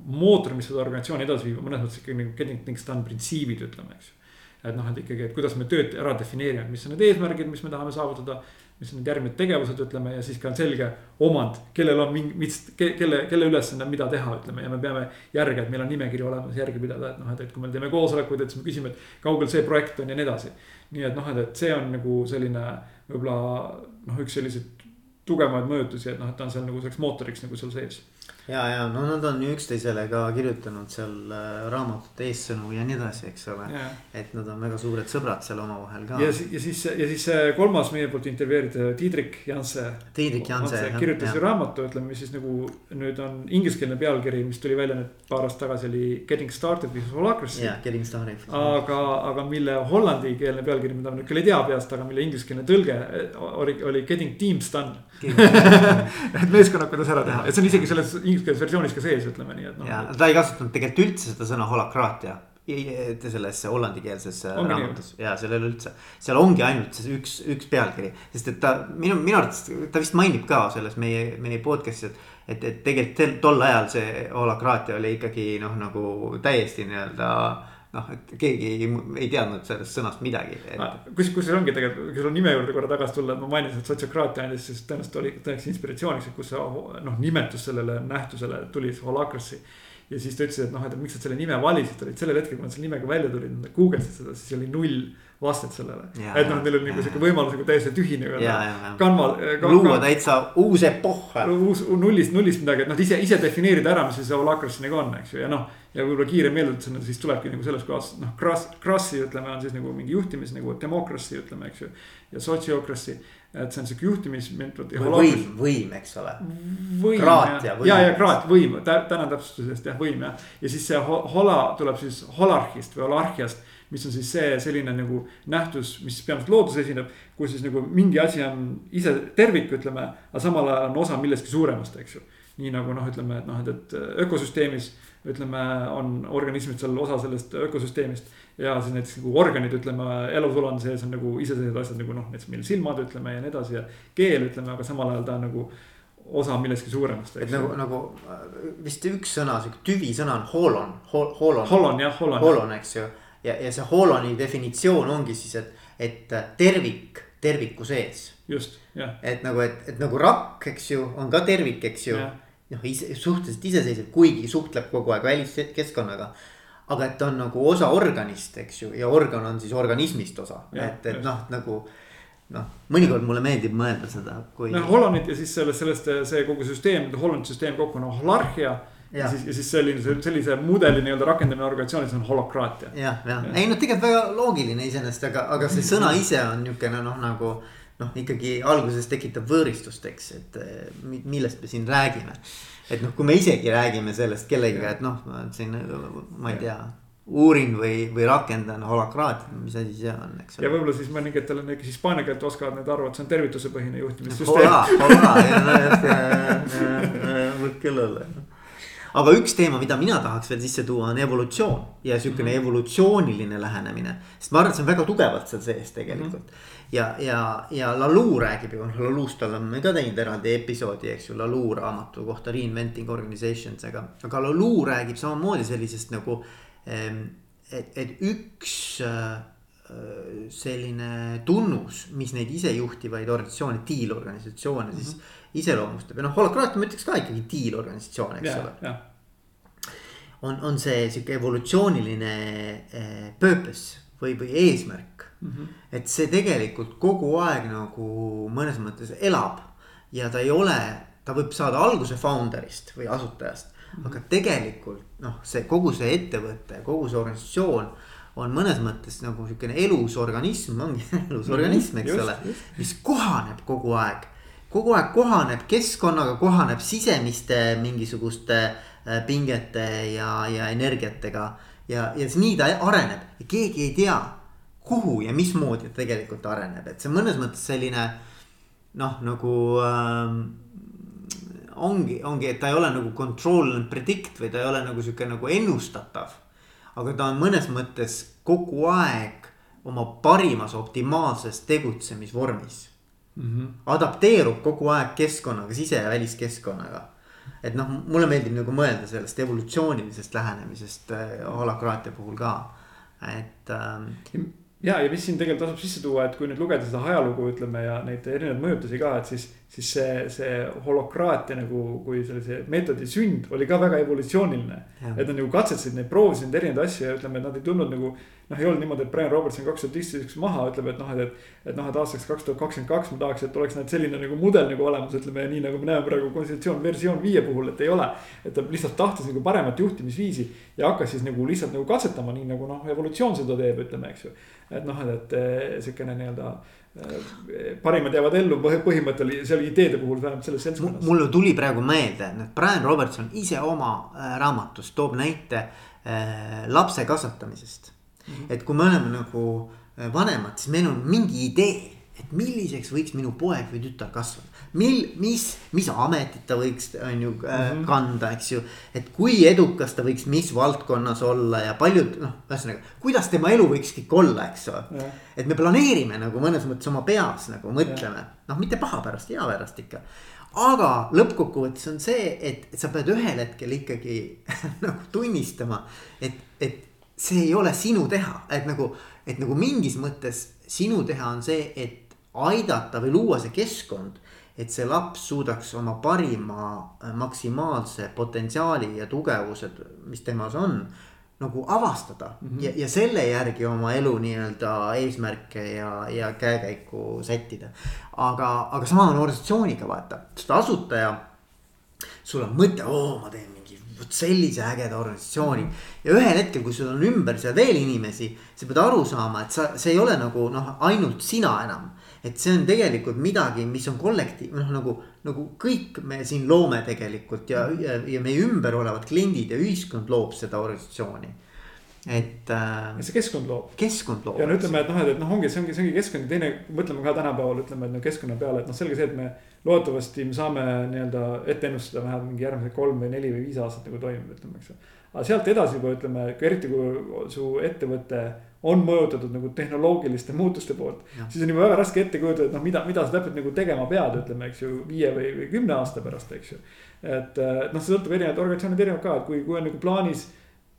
mootor, mis seda organisatsiooni edasi viib, mõnes mõttes ikkagi nagu getting done printsiibid, ütleme, eks ju. et noh, et ikkagi, et kuidas me tööd ära defineerime, mis on need eesmärgid, mis me tahame saavutada. mis on need järgmised tegevused, ütleme ja siis ka on selge omand, kellel on mingi, mis, kelle, kelle ülesanne mida teha, ütleme ja me peame järge, et meil on nimekiri olemas, järge pidada, et noh, et, et kui me teeme koosolekuid, et siis me küsime, et kaugel see projekt on ja nii edasi. nii et noh, et, et see on nagu selline võib-olla noh, üks selliseid tugevamaid mõjutusi, et noh, et ta on seal nagu selleks mootoriks nagu seal sees ja, ja no nad on üksteisele ka kirjutanud seal äh, raamatute eessõnu ja nii edasi, eks ole. et nad on väga suured sõbrad seal omavahel ka. ja, ja siis, ja siis kolmas meie poolt intervjueeritud Tiidrik Janse. Tiidrik Janse. kirjutas ju raamatu, ütleme, mis siis nagu nüüd on ingliskeelne pealkiri, mis tuli välja nüüd paar aastat tagasi oli Getting Started with Holacracy. jah, Getting Started. aga, aga mille hollandikeelne pealkiri, mida ma nüüd küll ei tea peast, aga mille ingliskeelne tõlge oli, oli Getting Teams [LAUGHS] Done et meeskonna, kuidas ära teha, et see on isegi selles ingliskeelses versioonis ka sees, ütleme nii, et noh. ja ta ei kasutanud tegelikult üldse seda sõna holokraatia selles hollandikeelses äh, raamatus ja seal ei ole üldse, seal ongi ainult see üks, üks pealkiri. sest et ta minu, minu arvates ta vist mainib ka selles meie, meie podcast'is, et. et, et tegelikult tol ajal see holokraatia oli ikkagi noh, nagu täiesti nii-öelda noh, et keegi ei, ei teadnud sellest sõnast midagi et.... Ah, kus, kusjuures ongi tegelikult, kui sul on nime juurde korra tagasi tulla, ma mainisin, et sotsiokraatia andis siis tõenäoliselt oli tõenäoliselt inspiratsiooniks, et kus see noh, nimetus sellele nähtusele tuli, see holacracy. ja siis ta ütles, et noh, et miks nad selle nime valisid, olid sellel hetkel, kui nad selle nimega välja tulid, nad guugeldasid seda, siis oli null vastet sellele. et noh, neil on nagu sihuke võimalus nagu täiesti tühine. Canva ka,. luua täitsa uus epohh. uus nullist, nullist midagi, et noh, ise, ise defineerida ära, mis see holacracy nagu on, eks ju, ja noh ja võib-olla kiire meeldetulisena siis tulebki nagu selles kohas noh, Kras-, Krassi ütleme, on siis nagu mingi juhtimis nagu democracy ütleme, eks ju. ja sotsiokracy, et see on sihuke juhtimismeetod. võim, võim, eks ole. kraat ja võim. ja, ja kraat, võim, tänan täpsustusest jah, võim jah. ja siis see hola tuleb siis holarhist või holarhiast mis on siis see selline nagu nähtus, mis peamiselt looduses esineb. kus siis nagu mingi asi on ise tervik, ütleme, aga samal ajal on osa millestki suuremast, eks ju. Nii nagu noh, ütleme, et noh, et, et ökosüsteemis ütleme, on organismid seal osa sellest ökosüsteemist. ja siis näiteks nagu organid, ütleme, elusulande sees on nagu iseseisvad asjad nagu noh, näiteks meil silmad, ütleme ja nii edasi ja keel, ütleme, aga samal ajal ta on nagu osa millestki suuremast. et nagu, nagu vist üks sõna, sihuke tüvisõna on holon hol,, holon. holon jah, holon. holon, eks ju. ja, ja see holoni definitsioon ongi siis, et, et tervik terviku sees. just, jah. et nagu, et, et nagu rakk, eks ju, on ka tervik, eks ju. Noh, ise suhteliselt iseseisev, kuigi suhtleb kogu aeg väliskeskkonnaga aga et ta on nagu osa organist, eks ju, ja organ on siis organismist osa, et, et noh, nagu noh, mõnikord mulle meeldib mõelda seda, kui. noh, holonid ja siis sellest, sellest see kogu süsteem, holonid süsteem kokku on holarhia. ja siis, ja siis selline, sellise mudeli nii-öelda rakendamine organisatsioonis on holokraatia. jah, jah, ei no tegelikult väga loogiline iseenesest, aga, aga see sõna ise on niisugune noh, nagu noh, ikkagi alguses tekitab võõristust, eks, et millest me siin räägime et noh, kui me isegi räägime sellest kellegiga, et noh, siin ma ei tea uurin või, või rakendan holakraatiat, mis asi see on, eks. ja võib-olla siis mõningatel on, kes hispaania keelt oskavad, need arvavad, see on tervituspõhine juhtimissüsteem. võib küll olla. aga üks teema, mida mina tahaks veel sisse tuua, on evolutsioon ja sihukene mm -hmm. evolutsiooniline lähenemine. sest ma arvan, et see on väga tugevalt seal sees tegelikult mm. -hmm ja, ja, ja Laluu räägib ju, Laluust oleme ka teinud eraldi episoodi, eks ju, Laluu raamatu kohta Reinventing Organizations, aga, aga Laluu räägib samamoodi sellisest nagu. Ehm, et, et üks äh, selline tunnus, mis neid isejuhtivaid organisatsioone, tiilorganisatsioone mm -hmm. siis mhm. iseloomustab ja noh, holokraatia ma ütleks ka ikkagi tiilorganisatsioon, eks yeah, ole yeah. on, on see sihuke evolutsiooniline eh, purpose või, või eesmärk mm. -hmm. et see tegelikult kogu aeg nagu mõnes mõttes elab ja ta ei ole, ta võib saada alguse founder'ist või asutajast mm. -hmm. aga tegelikult noh, see kogu see ettevõte, kogu see organisatsioon on mõnes mõttes nagu sihukene elus organism, ongi [LAUGHS] elus mhm. organism, eks just, ole, mis kohaneb kogu aeg kogu aeg kohaneb keskkonnaga, kohaneb sisemiste mingisuguste äh, pingete ja, ja energiatega. ja, ja nii ta areneb ja keegi ei tea kuhu ja mismoodi ta tegelikult areneb, et see mõnes mõttes selline noh, nagu ähm, ongi, ongi, et ta ei ole nagu control and predict või ta ei ole nagu sihuke nagu ennustatav. aga ta on mõnes mõttes kogu aeg oma parimas optimaalses tegutsemisvormis mm. -hmm. adapteerub kogu aeg keskkonnaga, sise- ja väliskeskkonnaga. et noh, mulle meeldib nagu mõelda sellest evolutsioonilisest lähenemisest äh, holakraatia puhul ka, et ähm, ja, ja mis siin tegelikult tasub sisse tuua, et kui nüüd lugeda seda ajalugu, ütleme ja neid erinevaid mõjutusi ka, et siis. Siis see, see holokraatia nagu, kui sellise meetodi sünd oli ka väga evolutsiooniline. et nad nagu katsetasid neid, proovisid neid erinevaid asju ja ütleme, et nad ei tulnud nagu noh, ei olnud niimoodi, et Brian Robertson kaks tuhat viisteist maha, ütleb, et noh, et, et. et noh, et aastaks kaks tuhat kakskümmend kaks ma tahaks, et oleks näed selline nagu mudel nagu olemas, ütleme nii nagu me näeme praegu konstitutsioon versioon viie puhul, et ei ole. et ta lihtsalt tahtis nagu paremat juhtimisviisi ja hakkas siis nagu lihtsalt nagu katsetama, nii nagu noh, evolutsioon seda teeb, ütleme, eks ju. et noh, et, et sihukene nii-öelda äh, parimad jäävad ellu põhimõte oli seal ideede puhul vähemalt selles seltskonnas. mulle tuli praegu meelde, et Brian Robertson ise oma äh, raamatus toob näite äh, lapse kasvatamisest Mm -hmm. et kui me oleme nagu äh, vanemad, siis meil on mingi idee, et milliseks võiks minu poeg või tütar kasvada. Mil, mis, mis ametit ta võiks, on ju mm -hmm. kanda, eks ju. et kui edukas ta võiks mis valdkonnas olla ja paljud noh, ühesõnaga, kuidas tema elu võiks kõik olla, eks ole. et me planeerime nagu mõnes mõttes oma peas nagu mõtleme, noh, mitte paha pärast, hea pärast ikka aga lõppkokkuvõttes on see, et sa pead ühel hetkel ikkagi [LAUGHS] nagu tunnistama, et, et see ei ole sinu teha, et nagu, et nagu mingis mõttes sinu teha on see, et aidata või luua see keskkond. Et see laps suudaks oma parima äh, maksimaalse potentsiaali ja tugevused, mis temas on nagu avastada mm -hmm. ja, ja selle järgi oma elu nii-öelda eesmärke ja, ja käekäiku sättida. aga, aga sama on organisatsiooniga vaata, sest asutaja, sul on mõte, oo, ma teen vot sellise ägeda organisatsiooni. ja ühel hetkel, kui sul on ümber seal veel inimesi, sa pead aru saama, et sa, see ei ole nagu noh, ainult sina enam. Et see on tegelikult midagi, mis on kollektiiv, noh nagu, nagu kõik me siin loome tegelikult ja, ja, ja meie ümber olevad kliendid ja ühiskond loob seda organisatsiooni et äh,. see keskkond loob. keskkond loob. ja no ütleme, et noh, et noh, ongi, see ongi, see ongi keskkond ja teine, mõtleme ka tänapäeval ütleme, et no keskkonna peale, et noh, selge see, et me. loodetavasti me saame nii-öelda ette ennustada vähemalt mingi järgmised kolm või neli või viis aastat nagu toimub, ütleme, eks ju. Aga sealt edasi juba ütleme, eriti kui su ettevõte on mõjutatud nagu tehnoloogiliste muutuste poolt. siis on juba väga raske ette kujutada, et noh, mida, mida sa täpselt nagu tegema pead, ütleme, eks ju, viie või, või kümne aasta pärast, eks ju. et noh, see sõltub erinevad organisatsioonid erinevad ka, et kui, kui on nagu plaanis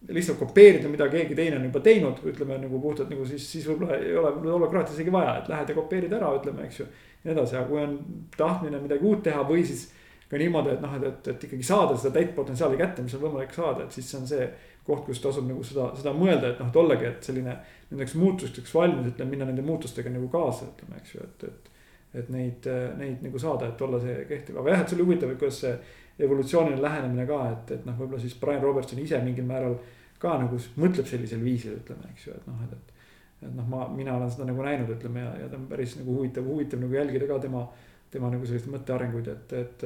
lihtsalt kopeerida, mida keegi teine on juba teinud, ütleme nagu puhtalt nagu siis, siis võib-olla ei ole võib-olla holokraatiat isegi vaja, et lähed ja kopeerid ära, ütleme, eks ju. ja nii edasi, aga kui on tahtmine midagi uut teha või siis ka niimoodi, et noh, et, et, et ikkagi saada seda täit potentsiaali kätte, mis on võimalik saada, et siis see on see koht, kus tasub nagu seda, seda mõelda, et noh, et ollagi, et selline nendeks muutusteks valmis, ütleme, minna nende muutustega nagu kaasa, ütleme, eks ju, et, et. et neid, neid nagu saada, et olla see kehtiv, aga jah, et see oli huvitav, et kuidas see evolutsiooniline lähenemine ka, et, et noh, võib-olla siis Brian Robertson ise mingil määral ka nagu mõtleb sellisel viisil, ütleme, eks ju, et noh, et, et. et noh, ma, mina olen seda nagu näinud, ütleme ja, ja ta on päris nagu huvitav, huvitav nagu jälgida ka tema, tema nagu sellist mõttearenguid, et, et.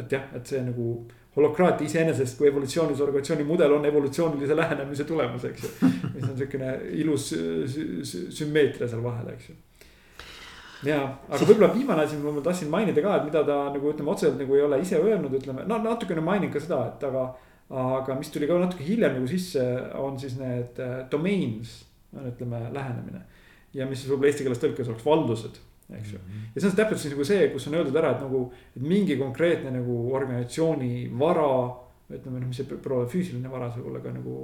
et jah, et see nagu holokraatia iseenesest kui evolutsioonilise organisatsiooni mudel on evolutsioonilise lähenemise tulemus, eks ju. mis on siukene ilus sümmeetria seal vahel, eks ju ja, aga võib-olla viimane asi, mida ma tahtsin mainida ka, et mida ta nagu ütleme otseselt nagu ei ole ise öelnud, ütleme, no natukene mainin ka seda, et aga. aga mis tuli ka natuke hiljem nagu sisse, on siis need äh, domains, ütleme lähenemine. ja mis siis võib-olla eesti keeles tõlkes oleks valdused, eks ju mm. -hmm. ja see on täpselt siis nagu see, kus on öeldud ära, et nagu, et mingi konkreetne nagu organisatsiooni vara ütleme noh, mis see pole ole füüsiline vara, see võib olla ka nagu,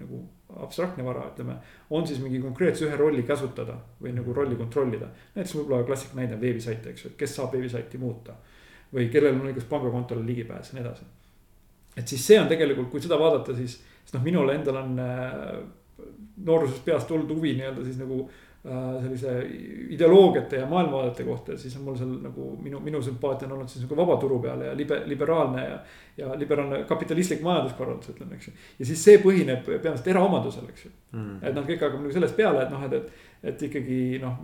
nagu abstraktne vara, ütleme. on siis mingi konkreetse ühe rolli käsutada või nagu rolli kontrollida. näiteks võib-olla klassik näide veebisait, eks ju, et kes saab veebisaiti muuta. või kellel on õigus pangakontole ligipääs ja nii edasi. et siis see on tegelikult, kui seda vaadata, siis, siis noh, minul endal on äh, noorusest peast tulnud huvi nii-öelda siis nagu sellise ideoloogiate ja maailmavaadete kohta, siis on mul seal nagu minu, minu sümpaatia on olnud siis nagu vabaturu peale ja libe, liberaalne ja. Ja liberaalne kapitalistlik majanduskorraldus, ütleme, eks ju. ja siis see põhineb peamiselt eraomandusel, eks ju mm.. et noh, kõik hakkab nagu sellest peale, et noh, et, et et ikkagi noh,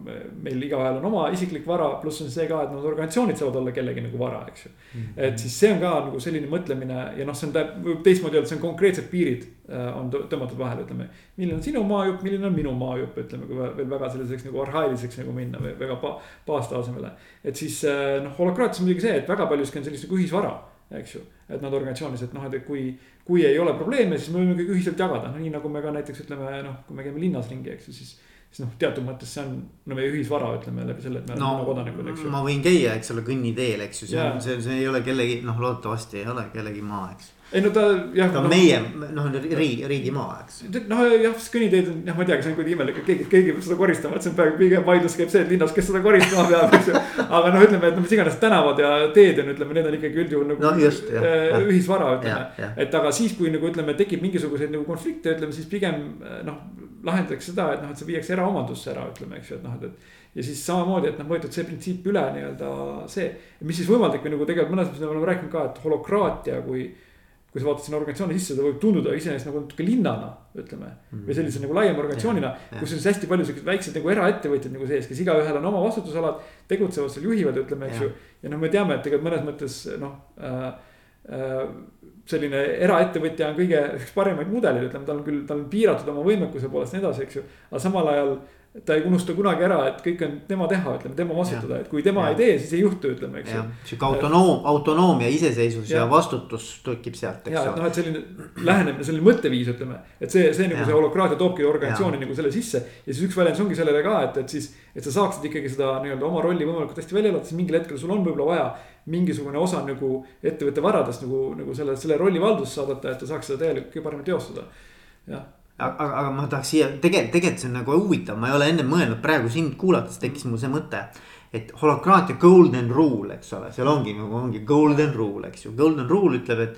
meil igaühel on oma isiklik vara, pluss on see ka, et need organisatsioonid saavad olla kellegi nagu vara, eks ju mm. -hmm. et siis see on ka nagu selline mõtlemine ja noh, see on võib teistmoodi öelda, see on konkreetsed piirid äh, on tõmmatud vahele, ütleme. milline on sinu maajupp, milline on minu maajupp, ütleme, kui veel väga selliseks nagu arhailiseks nagu minna või väga pa, paastasemele. et siis äh, noh, holokraatias on muidugi see, et väga paljuski on sellist nagu ühisvara, eks ju. Et nad organisatsioonides, et noh, et kui, kui ei ole probleeme, siis me võime kõik ühiselt jagada, no nii nagu me ka näiteks ütleme, noh, kui me käime linnas ringi, eks ju, siis siis noh, teatud mõttes see on no meie ühisvara, ütleme läbi selle, et me oleme no, kodanikud, eks ju. ma võin käia, eks ole, kõnniteel, eks ju, see on, see, see ei ole kellegi, noh, loodetavasti ei ole kellegi maa, eks. Ei no ta jah. ta on no, meie, noh riigi, riigimaa, eks. noh jah, kõnniteed on, jah, ma ei tea, kas on kuidagi imelik, et keegi, keegi peab seda koristama, et see on praegu pigem vaidlus käib see, et linnas, kes seda koristama peab, eks ju. aga noh, ütleme, et no mis iganes tänavad ja teed on, ütleme, need on ikkagi üldjuhul nagu no, just, jah, äh, ühisvara, ütleme. et aga siis, kui nagu ütleme, tekib mingisuguseid nagu konflikte, ütleme siis pigem noh lahendatakse seda, et noh, et see viiakse eraomandusse ära, ütleme, eks ju, et noh, et, et. ja siis samamoodi, et noh, võetud see printsiip üle nii-öelda see, mis siis võimaldab või nagu tegelikult mõnes mõttes me oleme rääkinud ka, et holokraatia kui. Kui sa vaatad sinna organisatsiooni sisse, ta võib tunduda iseenesest nagu natuke linnana, ütleme mm. või sellise nagu laiema organisatsioonina, kus on siis hästi palju siukseid väikseid nagu eraettevõtjaid nagu sees, kes igaühel on oma vastutusalad. tegutsevad seal, juhivad, ütleme, eks ju. ja noh, me teame, et tegelikult mõnes mõttes noh äh, äh, selline eraettevõtja on kõige üks parimaid mudeleid, ütleme, tal on küll, tal on piiratud oma võimekuse poolest ja nii edasi, eks ju. aga samal ajal ta ei unusta kunagi ära, et kõik on tema teha, ütleme tema vastutada, et kui tema ja. ei tee, siis ei juhtu, ütleme, eks ju. sihuke autonoom, autonoomia, iseseisvus ja, ja vastutus tekib sealt, eks ju. noh, et selline lähenemine, selline mõtteviis, ütleme. et see, see nagu ja. see holokraatia toobki organisatsiooni nagu selle sisse ja siis üks väljendus ongi sellele ka, et, et siis. et sa saaksid ikkagi seda nii-öelda oma rolli võimalikult hästi välja elada, siis mingil hetkel sul on võib-olla vaja mingisugune osa nagu ettevõtte varadest nagu, nagu selle, selle rolli valdusse saadata, et ta saaks seda täielikult kõige paremini teostada, jah aga, aga ma tahaks siia tegelikult, tegelikult see on nagu huvitav, ma ei ole enne mõelnud, praegu sind kuulates tekkis mul see mõte. et holokraatia golden rule, eks ole, seal ongi nagu ongi golden rule, eks ju, golden rule ütleb, et.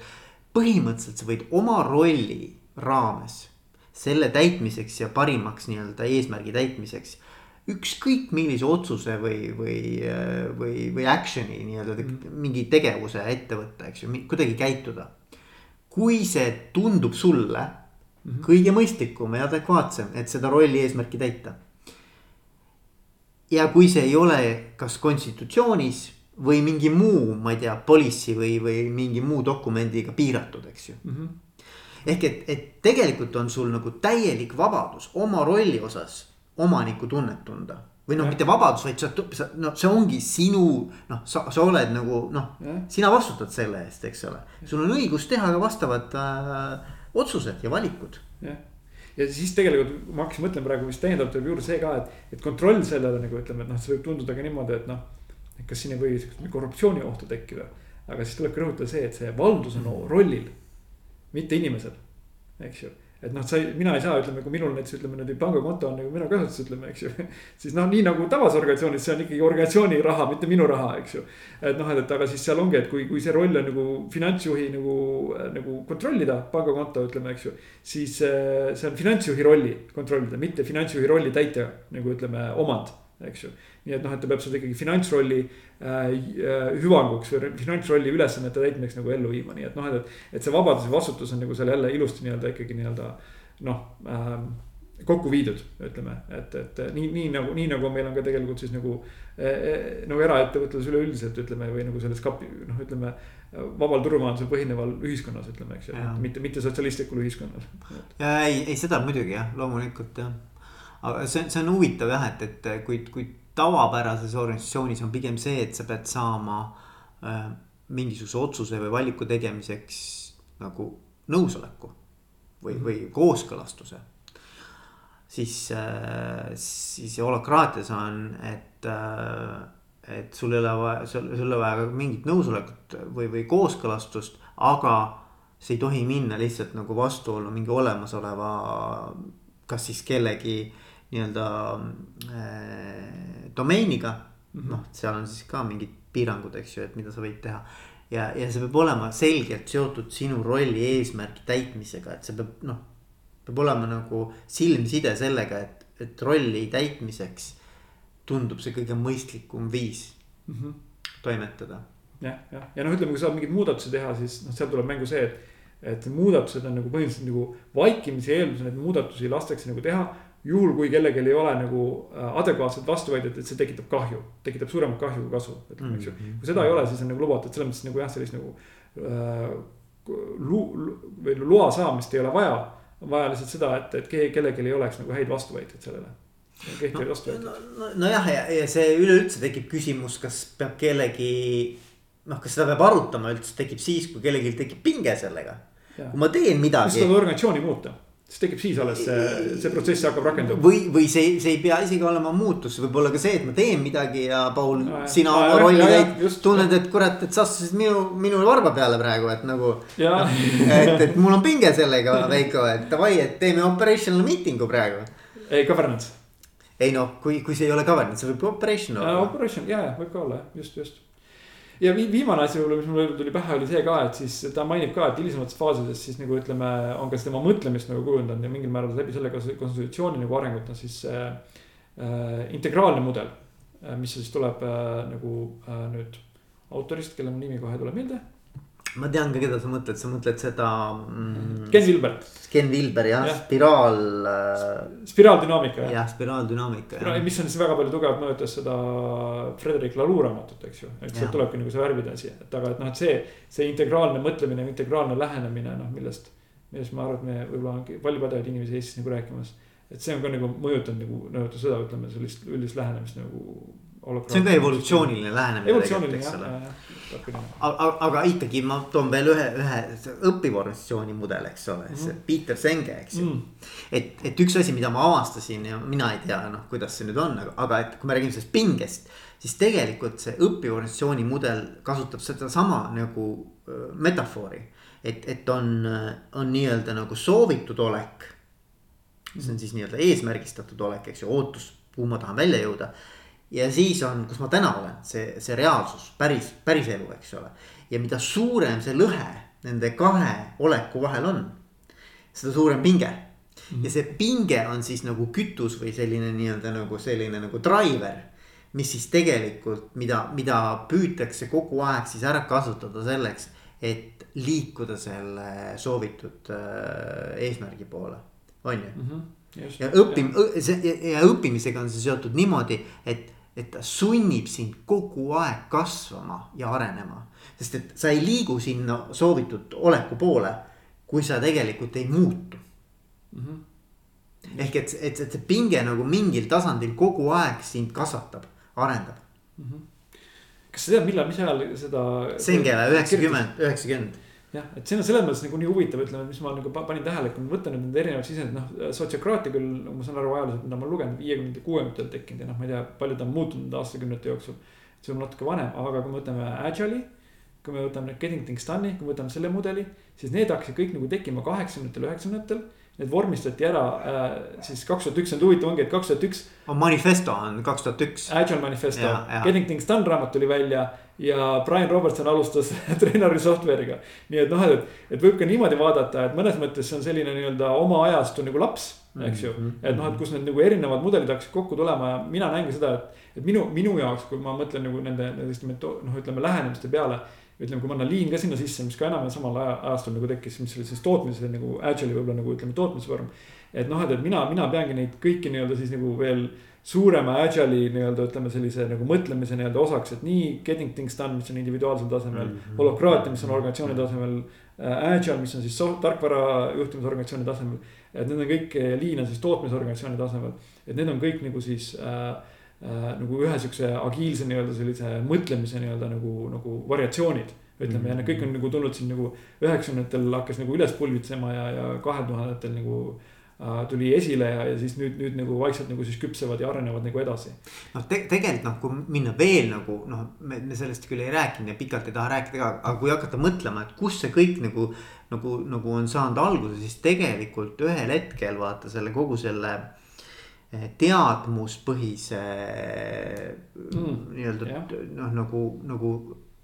põhimõtteliselt sa võid oma rolli raames selle täitmiseks ja parimaks nii-öelda eesmärgi täitmiseks ükskõik millise otsuse või, või, või, või action'i nii-öelda mm. mingi tegevuse ette võtta, eks ju, kuidagi käituda. kui see tundub sulle mm -hmm. kõige mõistlikum ja adekvaatsem, et seda rolli eesmärki täita. ja kui see ei ole kas konstitutsioonis või mingi muu, ma ei tea, policy või, või mingi muu dokumendiga piiratud, eks ju mm. -hmm. ehk et, et tegelikult on sul nagu täielik vabadus oma rolli osas omanikutunnet tunda või noh, mitte vabadus, vaid sa, sa, no see ongi sinu, noh, sa, sa oled nagu noh, sina vastutad selle eest, eks ole. sul on õigus teha ka vastavad äh, otsused ja valikud. jah, ja siis tegelikult ma hakkasin mõtlema praegu, mis täiendavalt tuleb juurde see ka, et, et kontroll sellele nagu ütleme, et noh, see võib tunduda ka niimoodi, et noh. et kas siin ei või korruptsiooni ohtu tekkida, aga siis tulebki rõhutada see, et see valdus on rollil, mitte inimesel eks ju et noh, sa ei, mina ei saa, ütleme, kui minul näiteks ütleme niimoodi pangakonto on nagu minu kasutuses, ütleme, eks ju. [LAUGHS] siis noh, nii nagu tavases organisatsioonis, see on ikkagi organisatsiooni raha, mitte minu raha, eks ju. et noh, et aga siis seal ongi, et kui, kui see roll on nagu finantsjuhi nagu, nagu kontrollida pangakonto, ütleme, eks ju. siis see on finantsjuhi rolli kontrollida, mitte finantsjuhi rolli täitja nagu ütleme, omand, eks ju nii et noh, et ta peab seda ikkagi finantsrolli äh, äh, hüvanguks või finantsrolli ülesannete täitmiseks nagu ellu viima, nii et noh, et. et see vabadus ja vastutus on nagu seal jälle ilusti nii-öelda ikkagi nii-öelda noh ähm, kokku viidud, ütleme, et, et nii, nii nagu, nii nagu meil on ka tegelikult siis nagu äh,. nagu eraettevõtluses üleüldiselt ütleme või nagu selles kapi, noh, ütleme vabal turumajandusel põhineval ühiskonnas, ütleme, eks ju, mitte, mitte sotsialistlikul ühiskonnal. ja ei, ei seda muidugi jah, loomulikult jah. Aga see, see on huvitav jah, et, et kui, kui tavapärases organisatsioonis on pigem see, et sa pead saama äh, mingisuguse otsuse või valiku tegemiseks nagu nõusoleku või, või kooskõlastuse. siis äh,, siis holokraatias on, et äh,, et sul ei ole vaja, sul, ei ole vaja mingit nõusolekut või, või kooskõlastust, aga see ei tohi minna lihtsalt nagu vastuollu mingi olemasoleva, kas siis kellegi äh, domeiniga mm -hmm.. noh, seal on siis ka mingid piirangud, eks ju, et mida sa võid teha. ja, ja see peab olema selgelt seotud sinu rolli eesmärgi täitmisega, et see peab noh. peab olema nagu silmside sellega, et, et rolli täitmiseks tundub see kõige mõistlikum viis mm -hmm. toimetada. jah, jah, ja noh, ütleme, kui sa tahad mingeid muudatusi teha, siis noh, seal tuleb mängu see, et et muudatused on nagu põhimõtteliselt nagu vaikimise eeldusel, et muudatusi lastakse nagu teha juhul, kui kellelgi ei ole nagu äh, adekvaatset vastuväidet, et see tekitab kahju, tekitab suuremat kahju kui kasu, ütleme, eks ju. Mhm. kui seda ei ole, siis on nagu lubatud, selles mõttes nagu jah, sellist nagu äh,. Lu-, või loa saamist ei ole vaja, vaja lihtsalt seda, et, et kellelgi ei oleks nagu häid vastuväiteid sellele. kehtivaid no, vastuväiteid. nojah, no, ja, ja see üleüldse tekib küsimus, kas peab kellegi. noh, kas seda peab arutama üldse tekib siis, kui kellelgi tekib pinge sellega. kui ma teen midagi. kas seda organisatsiooni muuta siis tekib siis alles see, see protsess hakkab rakenduma. või, või see, see ei pea isegi olema muutus, võib olla ka see, et ma teen midagi ja Paul no,, sina oma rolli täid. tunned, et kurat, et sa astusid minu, minu varba peale praegu, et nagu. [LAUGHS] et, et mul on pinge sellega, Veiko, et davai, et teeme operational meeting'u praegu. ei, governance. ei noh, kui, kui see ei ole governance, see võib operation olla. Operation ja, ja võib ka olla just, just ja viimane asi võib-olla, mis mul tuli pähe, oli see ka, et siis ta mainib ka, et hilisemates faasides siis nagu ütleme, on ka tema mõtlemist nagu kujundanud ja mingil määral läbi selle konstitutsiooni nagu arengut on siis äh, äh, integraalne mudel. Äh, mis siis tuleb äh, nagu äh, nüüd autorist, kelle nimi kohe ei tule meelde ma tean ka, keda sa mõtled, sa mõtled seda mm,. Ken Vilber. Ken Vilber jah ja., spiraal äh.... spiraaldünaamika jah. jah, spiraaldünaamika Spiraal,. mis on siis väga palju tugevalt mõjutas seda Frederic Laloux raamatut, eks ju, et sealt tulebki nagu see värvide asi, et aga, et noh, et see. see integraalne mõtlemine, integraalne lähenemine, noh millest, millest ma arvan, et me võib-olla ongi palju pädevaid inimesi Eestis nagu rääkimas. et see on ka nagu mõjutanud nagu, nagu seda, ütleme sellist üldist lähenemist nagu see on ka evolutsiooniline lähenemine. evolutsiooniline jah, aga, aga ikkagi ma toon veel ühe, ühe õppiva organisatsiooni mudel, eks ole mm, -hmm. see Peter Senge, eks ju mm. -hmm. et, et üks asi, mida ma avastasin ja mina ei tea, noh, kuidas see nüüd on, aga, et kui me räägime sellest pingest. siis tegelikult see õppiva organisatsiooni mudel kasutab sedasama nagu metafoori. et, et on, on nii-öelda nagu soovitud olek. see on siis nii-öelda eesmärgistatud olek, eks ju, ootus, kuhu ma tahan välja jõuda ja siis on, kus ma täna olen, see, see reaalsus, päris, päris elu, eks ole. ja mida suurem see lõhe nende kahe oleku vahel on, seda suurem pinge mm. -hmm. ja see pinge on siis nagu kütus või selline nii-öelda nagu selline nagu driver. mis siis tegelikult, mida, mida püütakse kogu aeg siis ära kasutada selleks, et liikuda selle soovitud äh, eesmärgi poole, on ju mm. -hmm. Just, ja õppim-, ja õppimisega on see seotud niimoodi, et et ta sunnib sind kogu aeg kasvama ja arenema. sest et sa ei liigu sinna soovitud oleku poole, kui sa tegelikult ei muutu mm. -hmm. ehk et, et, et see pinge nagu mingil tasandil kogu aeg sind kasvatab, arendab mm. -hmm. kas sa tead, millal, mis ajal seda. Sengele üheksakümmend, üheksakümmend jah, et see on selles mõttes nagu nii huvitav, ütleme, mis ma nagu panin tähele, kui ma võtan need erinevad sisendid, noh. sotsiokraatia küll, ma saan aru ajalooliselt, mida ma olen lugenud, viiekümnendatel, kuuekümnendatel tekkinud ja noh, ma ei tea, palju ta on muutunud aastakümnete jooksul. see on natuke vanem, aga kui me võtame Agile'i, kui me võtame Getting Things Done'i, kui me võtame selle mudeli, siis need hakkasid kõik nagu tekkima kaheksakümnendatel, üheksakümnendatel Need vormistati ära äh, siis kaks tuhat üks, on huvitav ongi, et kaks tuhat üks. manifesto on kaks tuhat üks. Agile manifesto, Getting Things Done raamat tuli välja ja Brian Robertson alustas [LAUGHS] treeneri software'iga. nii et noh, et, et võib ka niimoodi vaadata, et mõnes mõttes see on selline nii-öelda oma ajastu nagu laps, eks ju. Mhm. et noh, et kus need nagu erinevad mudelid hakkasid kokku tulema ja mina näengi seda, et, et minu, minu jaoks, kui ma mõtlen nagu nende, nendest noh, ütleme lähenemiste peale ütleme, kui panna liin ka sinna sisse, mis ka enam-vähem samal ajastul nagu tekkis, mis oli siis tootmise nagu agile'i võib-olla nagu ütleme tootmisvorm. et noh, et, et mina, mina peangi neid kõiki nii-öelda siis nagu veel suurema agile'i nii-öelda ütleme sellise nagu mõtlemise nii-öelda osaks, et nii getting things done, mis on individuaalsel tasemel mm -hmm.. holokraatia, mis on organisatsiooni tasemel äh,. Agile, mis on siis so, tarkvara juhtimisorganisatsiooni tasemel. et need on kõik, lean on siis tootmisorganisatsiooni tasemel, et need on kõik nagu siis äh, nagu ühe siukse agiilse nii-öelda sellise mõtlemise nii-öelda nagu, nagu variatsioonid. ütleme mm -hmm. ja need kõik on nagu tulnud siin nagu üheksakümnendatel hakkas nagu üles pulbitsema ja, ja kahe tuhandetel nagu äh, tuli esile ja, ja siis nüüd, nüüd nagu vaikselt nagu siis küpsevad ja arenevad nagu edasi. noh te,, tegelikult noh, kui minna veel nagu noh, me, me sellest küll ei rääkinud ja pikalt ei taha rääkida ka, aga kui hakata mõtlema, et kus see kõik nagu. nagu, nagu on saanud alguse, siis tegelikult ühel hetkel vaata selle kogu selle teadmuspõhise mm, nii-öelda noh, nagu, nagu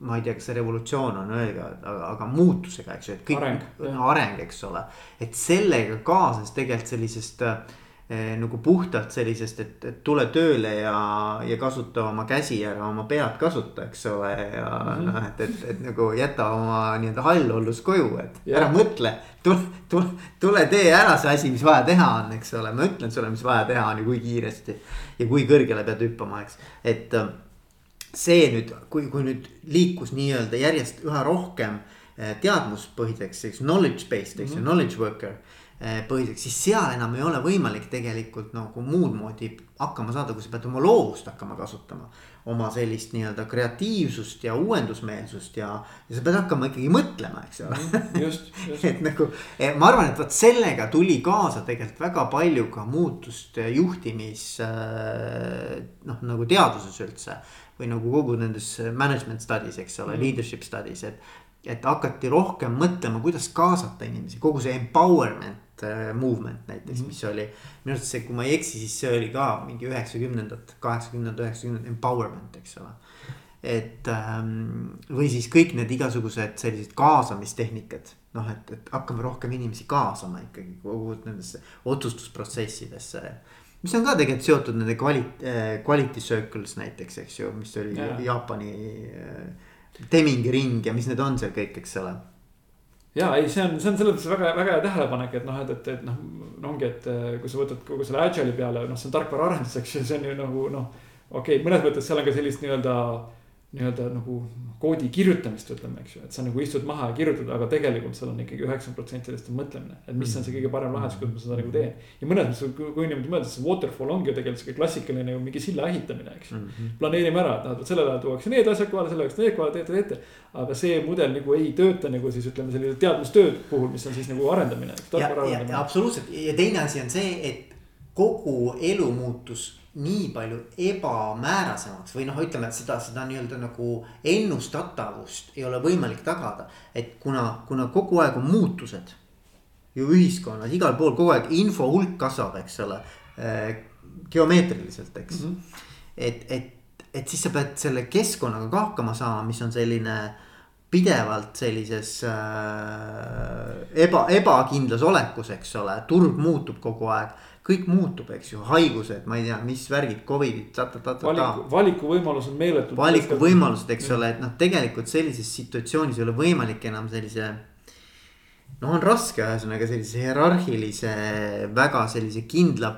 ma ei tea, kas see revolutsioon on õige, aga, aga muutusega, eks ju, et kõik areng, areng, eks ole. et sellega kaasnes tegelikult sellisest äh, Eh, nagu puhtalt sellisest, et, et tule tööle ja, ja kasuta oma käsi ära, oma pead kasuta, eks ole. ja mm -hmm. noh, et, et, et nagu jäta oma nii-öelda hallollus koju, et yeah. ära mõtle. tule, tule, tule tee ära see asi, mis vaja teha on, eks ole, ma ütlen sulle, mis vaja teha on ja kui kiiresti. ja kui kõrgele pead hüppama, eks, et äh, see nüüd, kui, kui nüüd liikus nii-öelda järjest üha rohkem äh, teadmuspõhiseks, eks knowledge based, eks ju mm -hmm., knowledge worker Eh, põhiseks, siis seal enam ei ole võimalik tegelikult nagu muud moodi hakkama saada, kui sa pead oma loovust hakkama kasutama. oma sellist nii-öelda kreatiivsust ja uuendusmeelsust ja, ja sa pead hakkama ikkagi mõtlema, eks ole mhm, just, just. [LAUGHS] et nagu eh, ma arvan, et vot sellega tuli kaasa tegelikult väga palju ka muutust juhtimis eh, noh, nagu teaduses üldse. või nagu kogu nendes management studies, eks ole mm, leadership studies, et et hakati rohkem mõtlema, kuidas kaasata inimesi, kogu see empowerment movement näiteks mm, -hmm. mis oli. minu arust see, kui ma ei eksi, siis see oli ka mingi üheksakümnendad, kaheksakümnendad, üheksakümnendad empowerment, eks ole. et ähm, või siis kõik need igasugused sellised kaasamistehnikad, noh, et, et hakkame rohkem inimesi kaasama ikkagi kogu nendesse otsustusprotsessidesse mis on ka tegelikult seotud nende quality, äh, quality circles näiteks, eks ju, mis oli ja. Jaapani äh, Temingi ring ja mis need on seal kõik, eks ole ja ei, see on, see on selles mõttes väga, väga hea tähelepanek, et noh, et, et, et noh, ongi, et kui sa võtad kogu selle agile'i peale, noh, see on tarkvaraarendus, eks ju, see on ju nagu noh. okei okay,, mõnes mõttes seal on ka sellist nii-öelda nii-öelda nagu koodi kirjutamist, ütleme, eks ju, et sa nagu istud maha ja kirjutad, aga tegelikult seal on ikkagi üheksakümmend protsenti sellest on mõtlemine. et mis on see kõige parem lahendus, kuidas ma seda nagu teen. ja mõnes mõttes, kui niimoodi mõelda, siis waterfall ongi ju tegelikult sihuke klassikaline nagu mingi silla ehitamine, eks ju mm -hmm.. planeerime ära, et noh, sellel ajal tuuakse need asjad kohale, sellel ajal need kohale, teete, teete. aga see mudel nagu ei tööta nagu siis ütleme sellise teadmustööd puhul, mis on siis nagu arendamine. absoluutselt ja teine asi on see, et kogu elu muutus nii palju ebamäärasemaks või noh, ütleme, et seda, seda nii-öelda nagu ennustatavust ei ole võimalik tagada. et kuna, kuna kogu aeg on muutused ju ühiskonnas igal pool kogu aeg info hulk kasvab, eks ole äh,. geomeetriliselt, eks mm. -hmm. et, et, et siis sa pead selle keskkonnaga ka hakkama saama, mis on selline pidevalt sellises äh, eba, ebakindlas olekus, eks ole, turg muutub kogu aeg kõik muutub, eks ju, haigused, ma ei tea, mis värgid, Covidid, ta-ta-ta-ta. valiku, valikuvõimalus on meeletu. valikuvõimalused, eks ole, et noh, tegelikult sellises situatsioonis ei ole võimalik enam sellise. noh, on raske ühesõnaga sellise hierarhilise, väga sellise kindla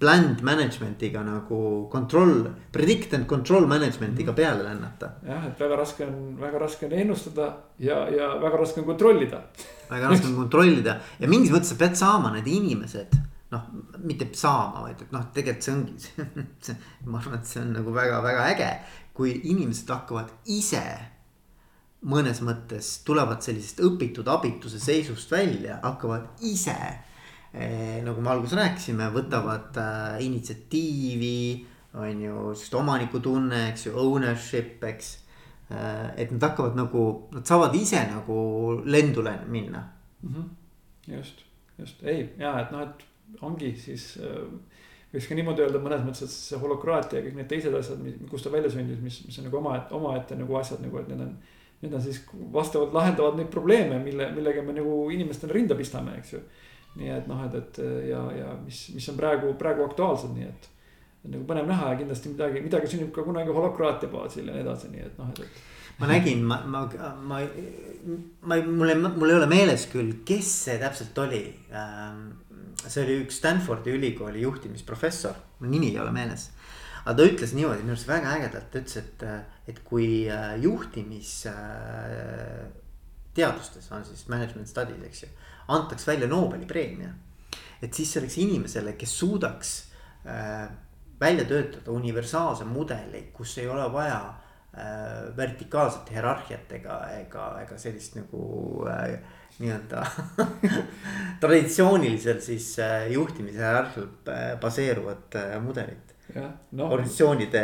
planned management'iga nagu control, predict and control management'iga mhm. peale lennata. jah, et väga raske on, väga raske on ennustada ja, ja väga raske on kontrollida väga raske on kontrollida ja mingis mõttes sa pead saama need inimesed noh, mitte saama, vaid et noh, tegelikult see ongi see, [LAUGHS] ma arvan, et see on nagu väga-väga äge. kui inimesed hakkavad ise mõnes mõttes tulevad sellisest õpitud abituse seisust välja, hakkavad ise eh,. nagu me alguses rääkisime, võtavad äh, initsiatiivi, on ju, sest omanikutunne, eks ju, ownership, eks et nad hakkavad nagu, nad saavad ise nagu lendule minna mm. -hmm. just, just ei ja et noh, et ongi siis äh, võiks ka niimoodi öelda mõnes mõttes, et see holokraatia ja kõik need teised asjad, kust ta välja sündis, mis, mis on nagu omaette, omaette nagu asjad nagu, et need on. Need on siis vastavalt lahendavad neid probleeme, mille, millega me nagu inimestele rinda pistame, eks ju. nii et noh, et, et ja, ja mis, mis on praegu, praegu aktuaalsed, nii et. nagu põnev näha ja kindlasti midagi, midagi sünnib ka kunagi holokraatia baasil ja nii edasi, nii et noh, et, et ma nägin, ma, ma, ma, ma, mul ei, mul ei ole meeles küll, kes see täpselt oli ähm, see oli üks Stanfordi ülikooli juhtimisprofessor, mul nimi ei ole meeles. aga ta ütles niimoodi, minu arust väga ägedalt, ta ütles, et, et kui äh, juhtimisteadustes äh, on siis management studies, eks ju. antaks välja Nobeli preemia. et siis selleks inimesele, kes suudaks äh, välja töötada universaalse mudeli, kus ei ole vaja vertikaalset hierarhiat ega, ega, ega sellist nagu äh, nii-öelda [LAUGHS] traditsiooniliselt siis äh, juhtimise hierarhial äh, baseeruvat äh, mudelit. No. organisatsioonide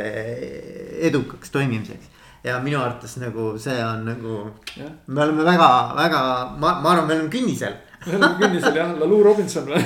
edukaks toimimiseks ja minu arvates nagu see on nagu, me oleme väga, väga, ma, ma arvan, me oleme künnisel künnisel jah, Lalu Robinson või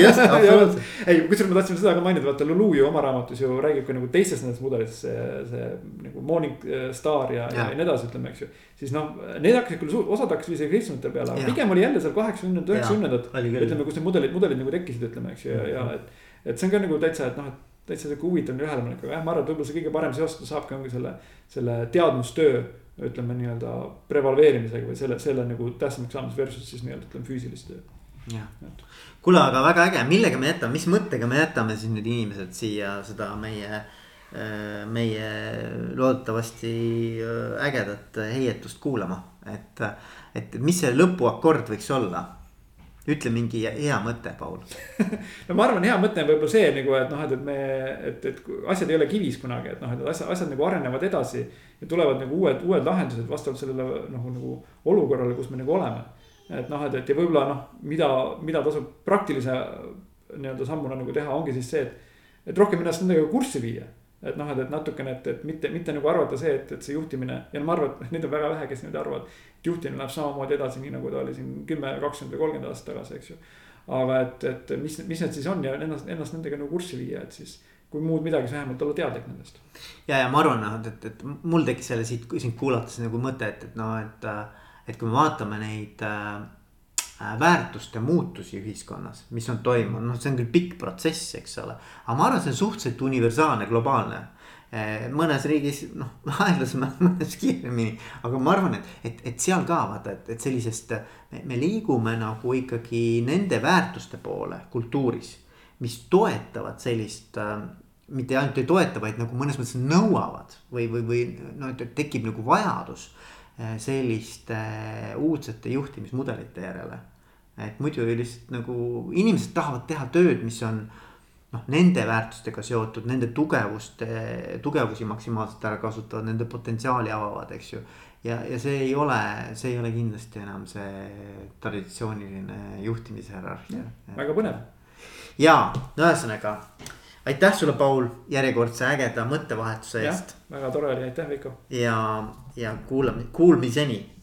just, [LAUGHS] absoluutselt. ei, kusjuures ma tahtsin seda ka mainida, vaata Lalu ju oma raamatus ju räägib ka nagu teistest nendest mudelitest, see, see nagu Morning Star ja, ja, ja nii edasi, ütleme, eks ju. siis noh, need hakkasid küll, osad hakkasid isegi seitsmekümnendatel peale, aga pigem oli jälle seal kaheksakümnendad, üheksakümnendad. ütleme, kus need mudelid, mudelid nagu tekkisid, ütleme, eks ju, ja, ja et, et see on ka nagu täitsa, et noh, et täitsa sihuke huvitav tähelepanek, aga jah, ma arvan, et võib-olla see kõige parem seostada saabki ongi selle, selle teadmustöö ütleme nii-öelda prevaleerimisega või selle, selle nagu tähtsamaks saamise versus siis nii-öelda ütleme füüsilist tööd jah, kuule, aga väga äge, millega me jätame, mis mõttega me jätame siis need inimesed siia seda meie, äh, meie loodetavasti äh, ägedat heietust kuulama, et, et mis see lõpuakord võiks olla? Ütle mingi hea mõte, Paul [LAUGHS] no ma arvan, hea mõte on võib-olla see nagu, et noh, et, et me, et, et asjad ei ole kivis kunagi, et noh, et asjad, asjad nagu arenevad edasi. ja tulevad nagu uued, uued lahendused vastavalt sellele noh, nagu olukorrale, kus me nagu oleme et noh, et, et ja võib-olla noh, mida, mida tasub praktilise nii-öelda sammuna nagu teha, ongi siis see, et, et rohkem ennast nendega kurssi viia. Et noh, et, et natukene, et, et mitte, mitte nagu arvata see, et, et see juhtimine ja ma arvan, et neid on väga vähe, kes nüüd arvavad. et juhtimine läheb samamoodi edasi, nii nagu ta oli siin kümme, kakskümmend või kolmkümmend aastat tagasi, eks ju. aga et, et mis, mis need siis on ja ennast, ennast nendega nagu kurssi viia, et siis kui muud midagi, siis vähemalt olla teadlik nendest. ja, ja ma arvan, noh, et, et, mul tekkis jälle siit sind kuulates nagu mõte, et, et noh, et et kui me vaatame neid äh, väärtuste muutusi ühiskonnas, mis on toimunud, noh, see on küll pikk protsess, eks ole. aga ma arvan, see on suhteliselt universaalne, globaalne äh,. mõnes riigis noh, [LAUGHS] aeglasemalt, mõnes kiiremini, aga ma arvan, et, et, et seal ka vaata, et, et sellisest. me liigume nagu ikkagi nende väärtuste poole kultuuris, mis toetavad sellist äh, mitte ainult ei toeta, vaid nagu mõnes mõttes nõuavad või, või, või no tekib nagu vajadus Äh, selliste äh, uudsete juhtimismudelite järele. et muidu lihtsalt nagu inimesed tahavad teha tööd, mis on noh, nende väärtustega seotud, nende tugevuste, tugevusi maksimaalselt ära kasutavad, nende potentsiaali avavad, eks ju. ja, ja see ei ole, see ei ole kindlasti enam see traditsiooniline juhtimise hierarhia. väga põnev. ja, no ühesõnaga aitäh sulle, Paul, järjekordse ägeda mõttevahetuse eest. väga tore oli, aitäh, Veiko. ja, ja kuulame, kuulmiseni